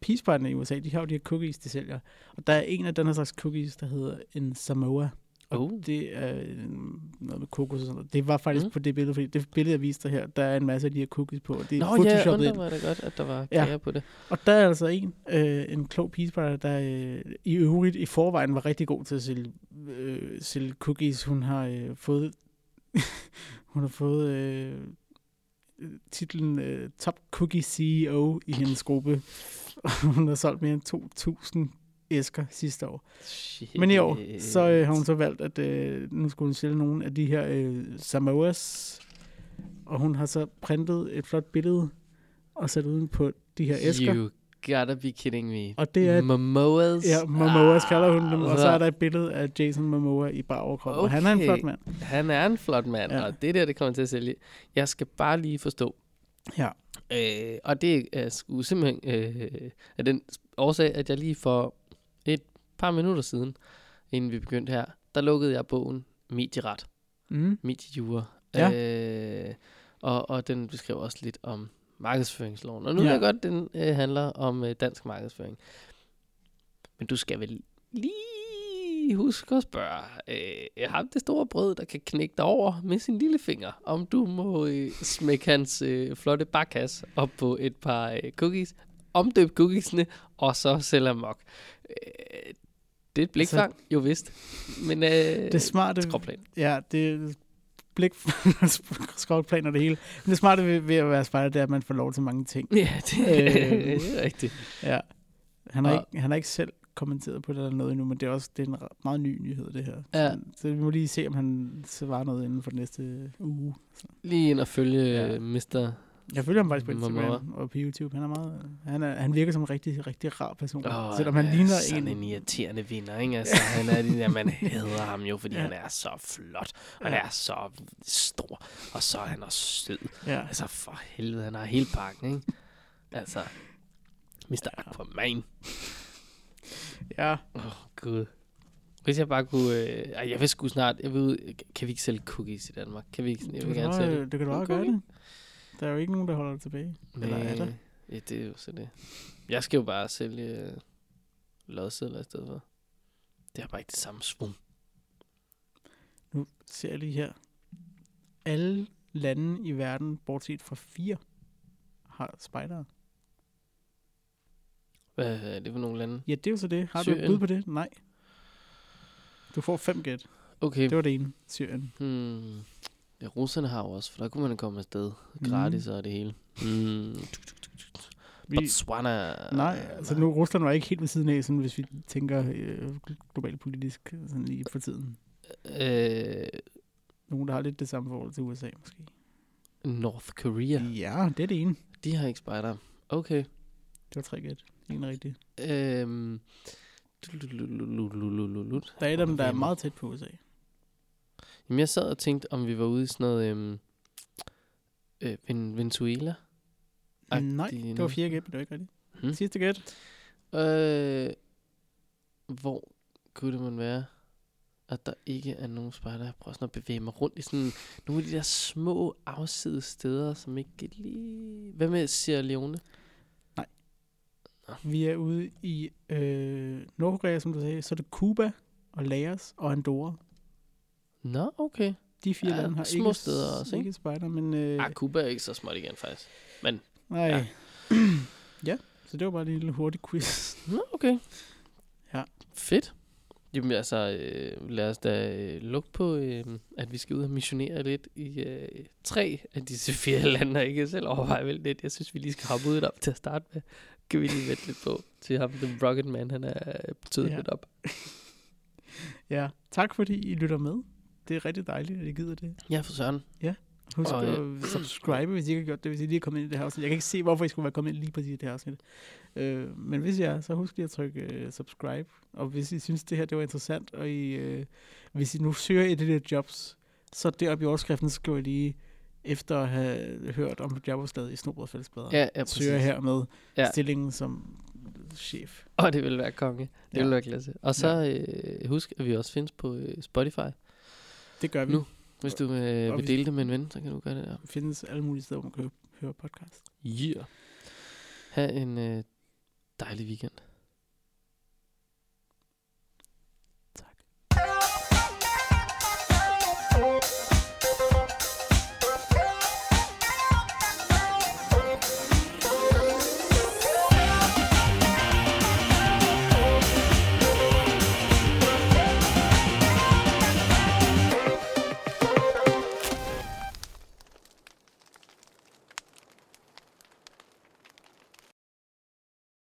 Peace Partner i USA, de har jo de her cookies, de sælger. Og der er en af den her slags cookies, der hedder en Samoa. Og Oh. det er øh, noget med kokos og sådan noget. Det var faktisk Mm. på det billede, fordi det billede, jeg viste dig her, der er en masse af de her cookies på. Det er Nå ja, photoshoppet undrer mig da godt, at der var Ja. kager på det. Og der er altså en, øh, en klog partner, der øh, i øvrigt i forvejen var rigtig god til at sælge, øh, sælge cookies. Hun har øh, fået hun har fået øh, titlen øh, Top Cookie CEO i hendes gruppe. hun har solgt mere end 2.000 æsker sidste år. Shit. Men i år, så øh, har hun så valgt, at øh, nu skulle hun sælge nogle af de her øh, Samoas. Og hun har så printet et flot billede og sat uden på de her æsker. You gotta be kidding me. Og det er Momoas. Ja, Momoas kalder hun dem, og så altså, er der et billede af Jason Momoa i bare overkrop, okay. og han er en flot mand. Han er en flot mand, Ja. og det der, det kommer til at sælge. Jeg skal bare lige forstå. Ja. Øh, og det er sgu simpelthen øh, af den årsag, at jeg lige for et par minutter siden, inden vi begyndte her, der lukkede jeg bogen Medieret. Mm. Mediejura. Ja. Øh, og, og den beskriver også lidt om markedsføringsloven. Og nu Ja. ved jeg godt, den øh, handler om øh, dansk markedsføring. Men du skal vel lige huske at spørge øh, ham det store brød, der kan knække dig over med sin lille finger, om du må øh, smække hans øh, flotte barkasse op på et par øh, cookies, omdøb cookiesne, og så sælge amok. Øh, det er et blikfang, jo vist. Men øh, Det smarte, skråplan. ja, det er blik, skråplan og det hele. Men det smarte ved, ved at være spejder, det er, at man får lov til mange ting. Ja, det, Øh. det er rigtigt. Ja. Han har, Og- ikke, han har ikke selv kommenteret på det eller noget endnu, men det er også det er en meget ny nyhed, det her. Ja. Så, så vi må lige se, om han svarer noget inden for den næste uge. Lige ind og følge ja. Mr. Jeg følger ham faktisk på. Instagram og på YouTube. Han er meget, han, er, han virker som en rigtig, rigtig rar person. Oh, Selvom han ligner sådan en... en irriterende vinder, ikke? Altså, han er den der, man hader ham jo, fordi Ja. han er så flot, og han Ja. er så stor, og så er han også sød. Ja. Altså, for helvede, han har hele pakken, ikke? Altså, Mr. Aquaman. ja. Åh, oh, gud. Hvis jeg bare kunne... Øh, jeg vil sgu snart... Jeg ved, kan vi ikke sælge cookies i Danmark? Kan vi ikke? Jeg Du vil kan, gerne sælge. du kan da bare en gøre det. Der er jo ikke nogen, der holder det tilbage. Eller er der? Nej, Ja, det er jo så det. Jeg skal jo bare sælge øh, lodsedler i stedet for. Det har bare ikke det samme svung. Nu ser jeg lige her. Alle lande i verden, bortset fra fire, har spejdere. Hvad er det for nogle lande? Ja, det er jo så det. Har du et Syrien. bud på det? Nej. Du får fem gæt. Okay. Det var det ene. Syrien. Hmm. Ja, russerne har jo også, for der kunne man komme afsted. Gratis og det hele. Mm. Vi, Botswana. nej, altså nu Rusland var ikke helt ved siden af, sådan, hvis vi tænker øh, globalt politisk sådan lige for tiden. Øh, Nogen, der har lidt det samme forhold til USA, måske. North Korea. Ja, det er det ene. De har ikke spejder. Okay. Det var tre gæt. En rigtig. Øhm. Der er dem, der er meget tæt på USA. Jamen, jeg sad og tænkte, om vi var ude i sådan noget... Øhm, øh, Ven- Venezuela. Nej, det var fire gæt, men det var ikke rigtigt. Hmm. Sidste gæt. Øh, hvor kunne det man være, at der ikke er nogen spejder? Jeg prøver sådan at bevæge mig rundt i sådan nogle af de der små afsides steder, som ikke lige... Hvad med Sierra Leone? Vi er ude i øh, Nordkorea, som du sagde. Så er det Cuba og Laos og Andorra. Nå, okay. De fire Ja, lande har små ikke, steder også, ikke? ikke spejder, men... Øh, Ah, Cuba er ikke så småt igen, faktisk. nej. ja. ja, så det var bare lige en lille hurtig quiz. Nå, okay. Ja. Fedt. Jamen altså, øh, lad os da øh, lukke på, øh, at vi skal ud og missionere lidt i øh, tre af disse fire lande, og ikke selv overveje vel lidt. Jeg synes, vi lige skal hoppe ud op til at starte med. Kan vi lige vente lidt på til ham, The Rocket Man, han er betydet Ja. lidt op. Ja, tak fordi I lytter med. Det er rigtig dejligt, at I gider det. Ja, for søren. Husk Og, at subscribe, hvis I ikke har gjort det, hvis I lige er kommet ind i det her afsnit. Jeg kan ikke se, hvorfor I skulle være kommet ind lige præcis i det her afsnit. Øh, men hvis I er, så husk lige at trykke uh, subscribe. Og hvis I synes, det her det var interessant, og I, uh, hvis I nu søger et af de der jobs, så deroppe i overskriften, skriver I lige, efter at have hørt om jobopslaget i Snobrød Fællesblader, Ja, ja, præcis. søger her med Ja. ja. stillingen som chef. Og det vil være konge. Det Ja. vil være klasse. Og så øh, husk, at vi også findes på øh, Spotify. Det gør vi. Nu. Hvis du øh, Og vil vi- dele det med en ven, så kan du gøre det der. findes alle mulige steder, hvor man kan høre podcast. Yeah. Ha' en øh, dejlig weekend.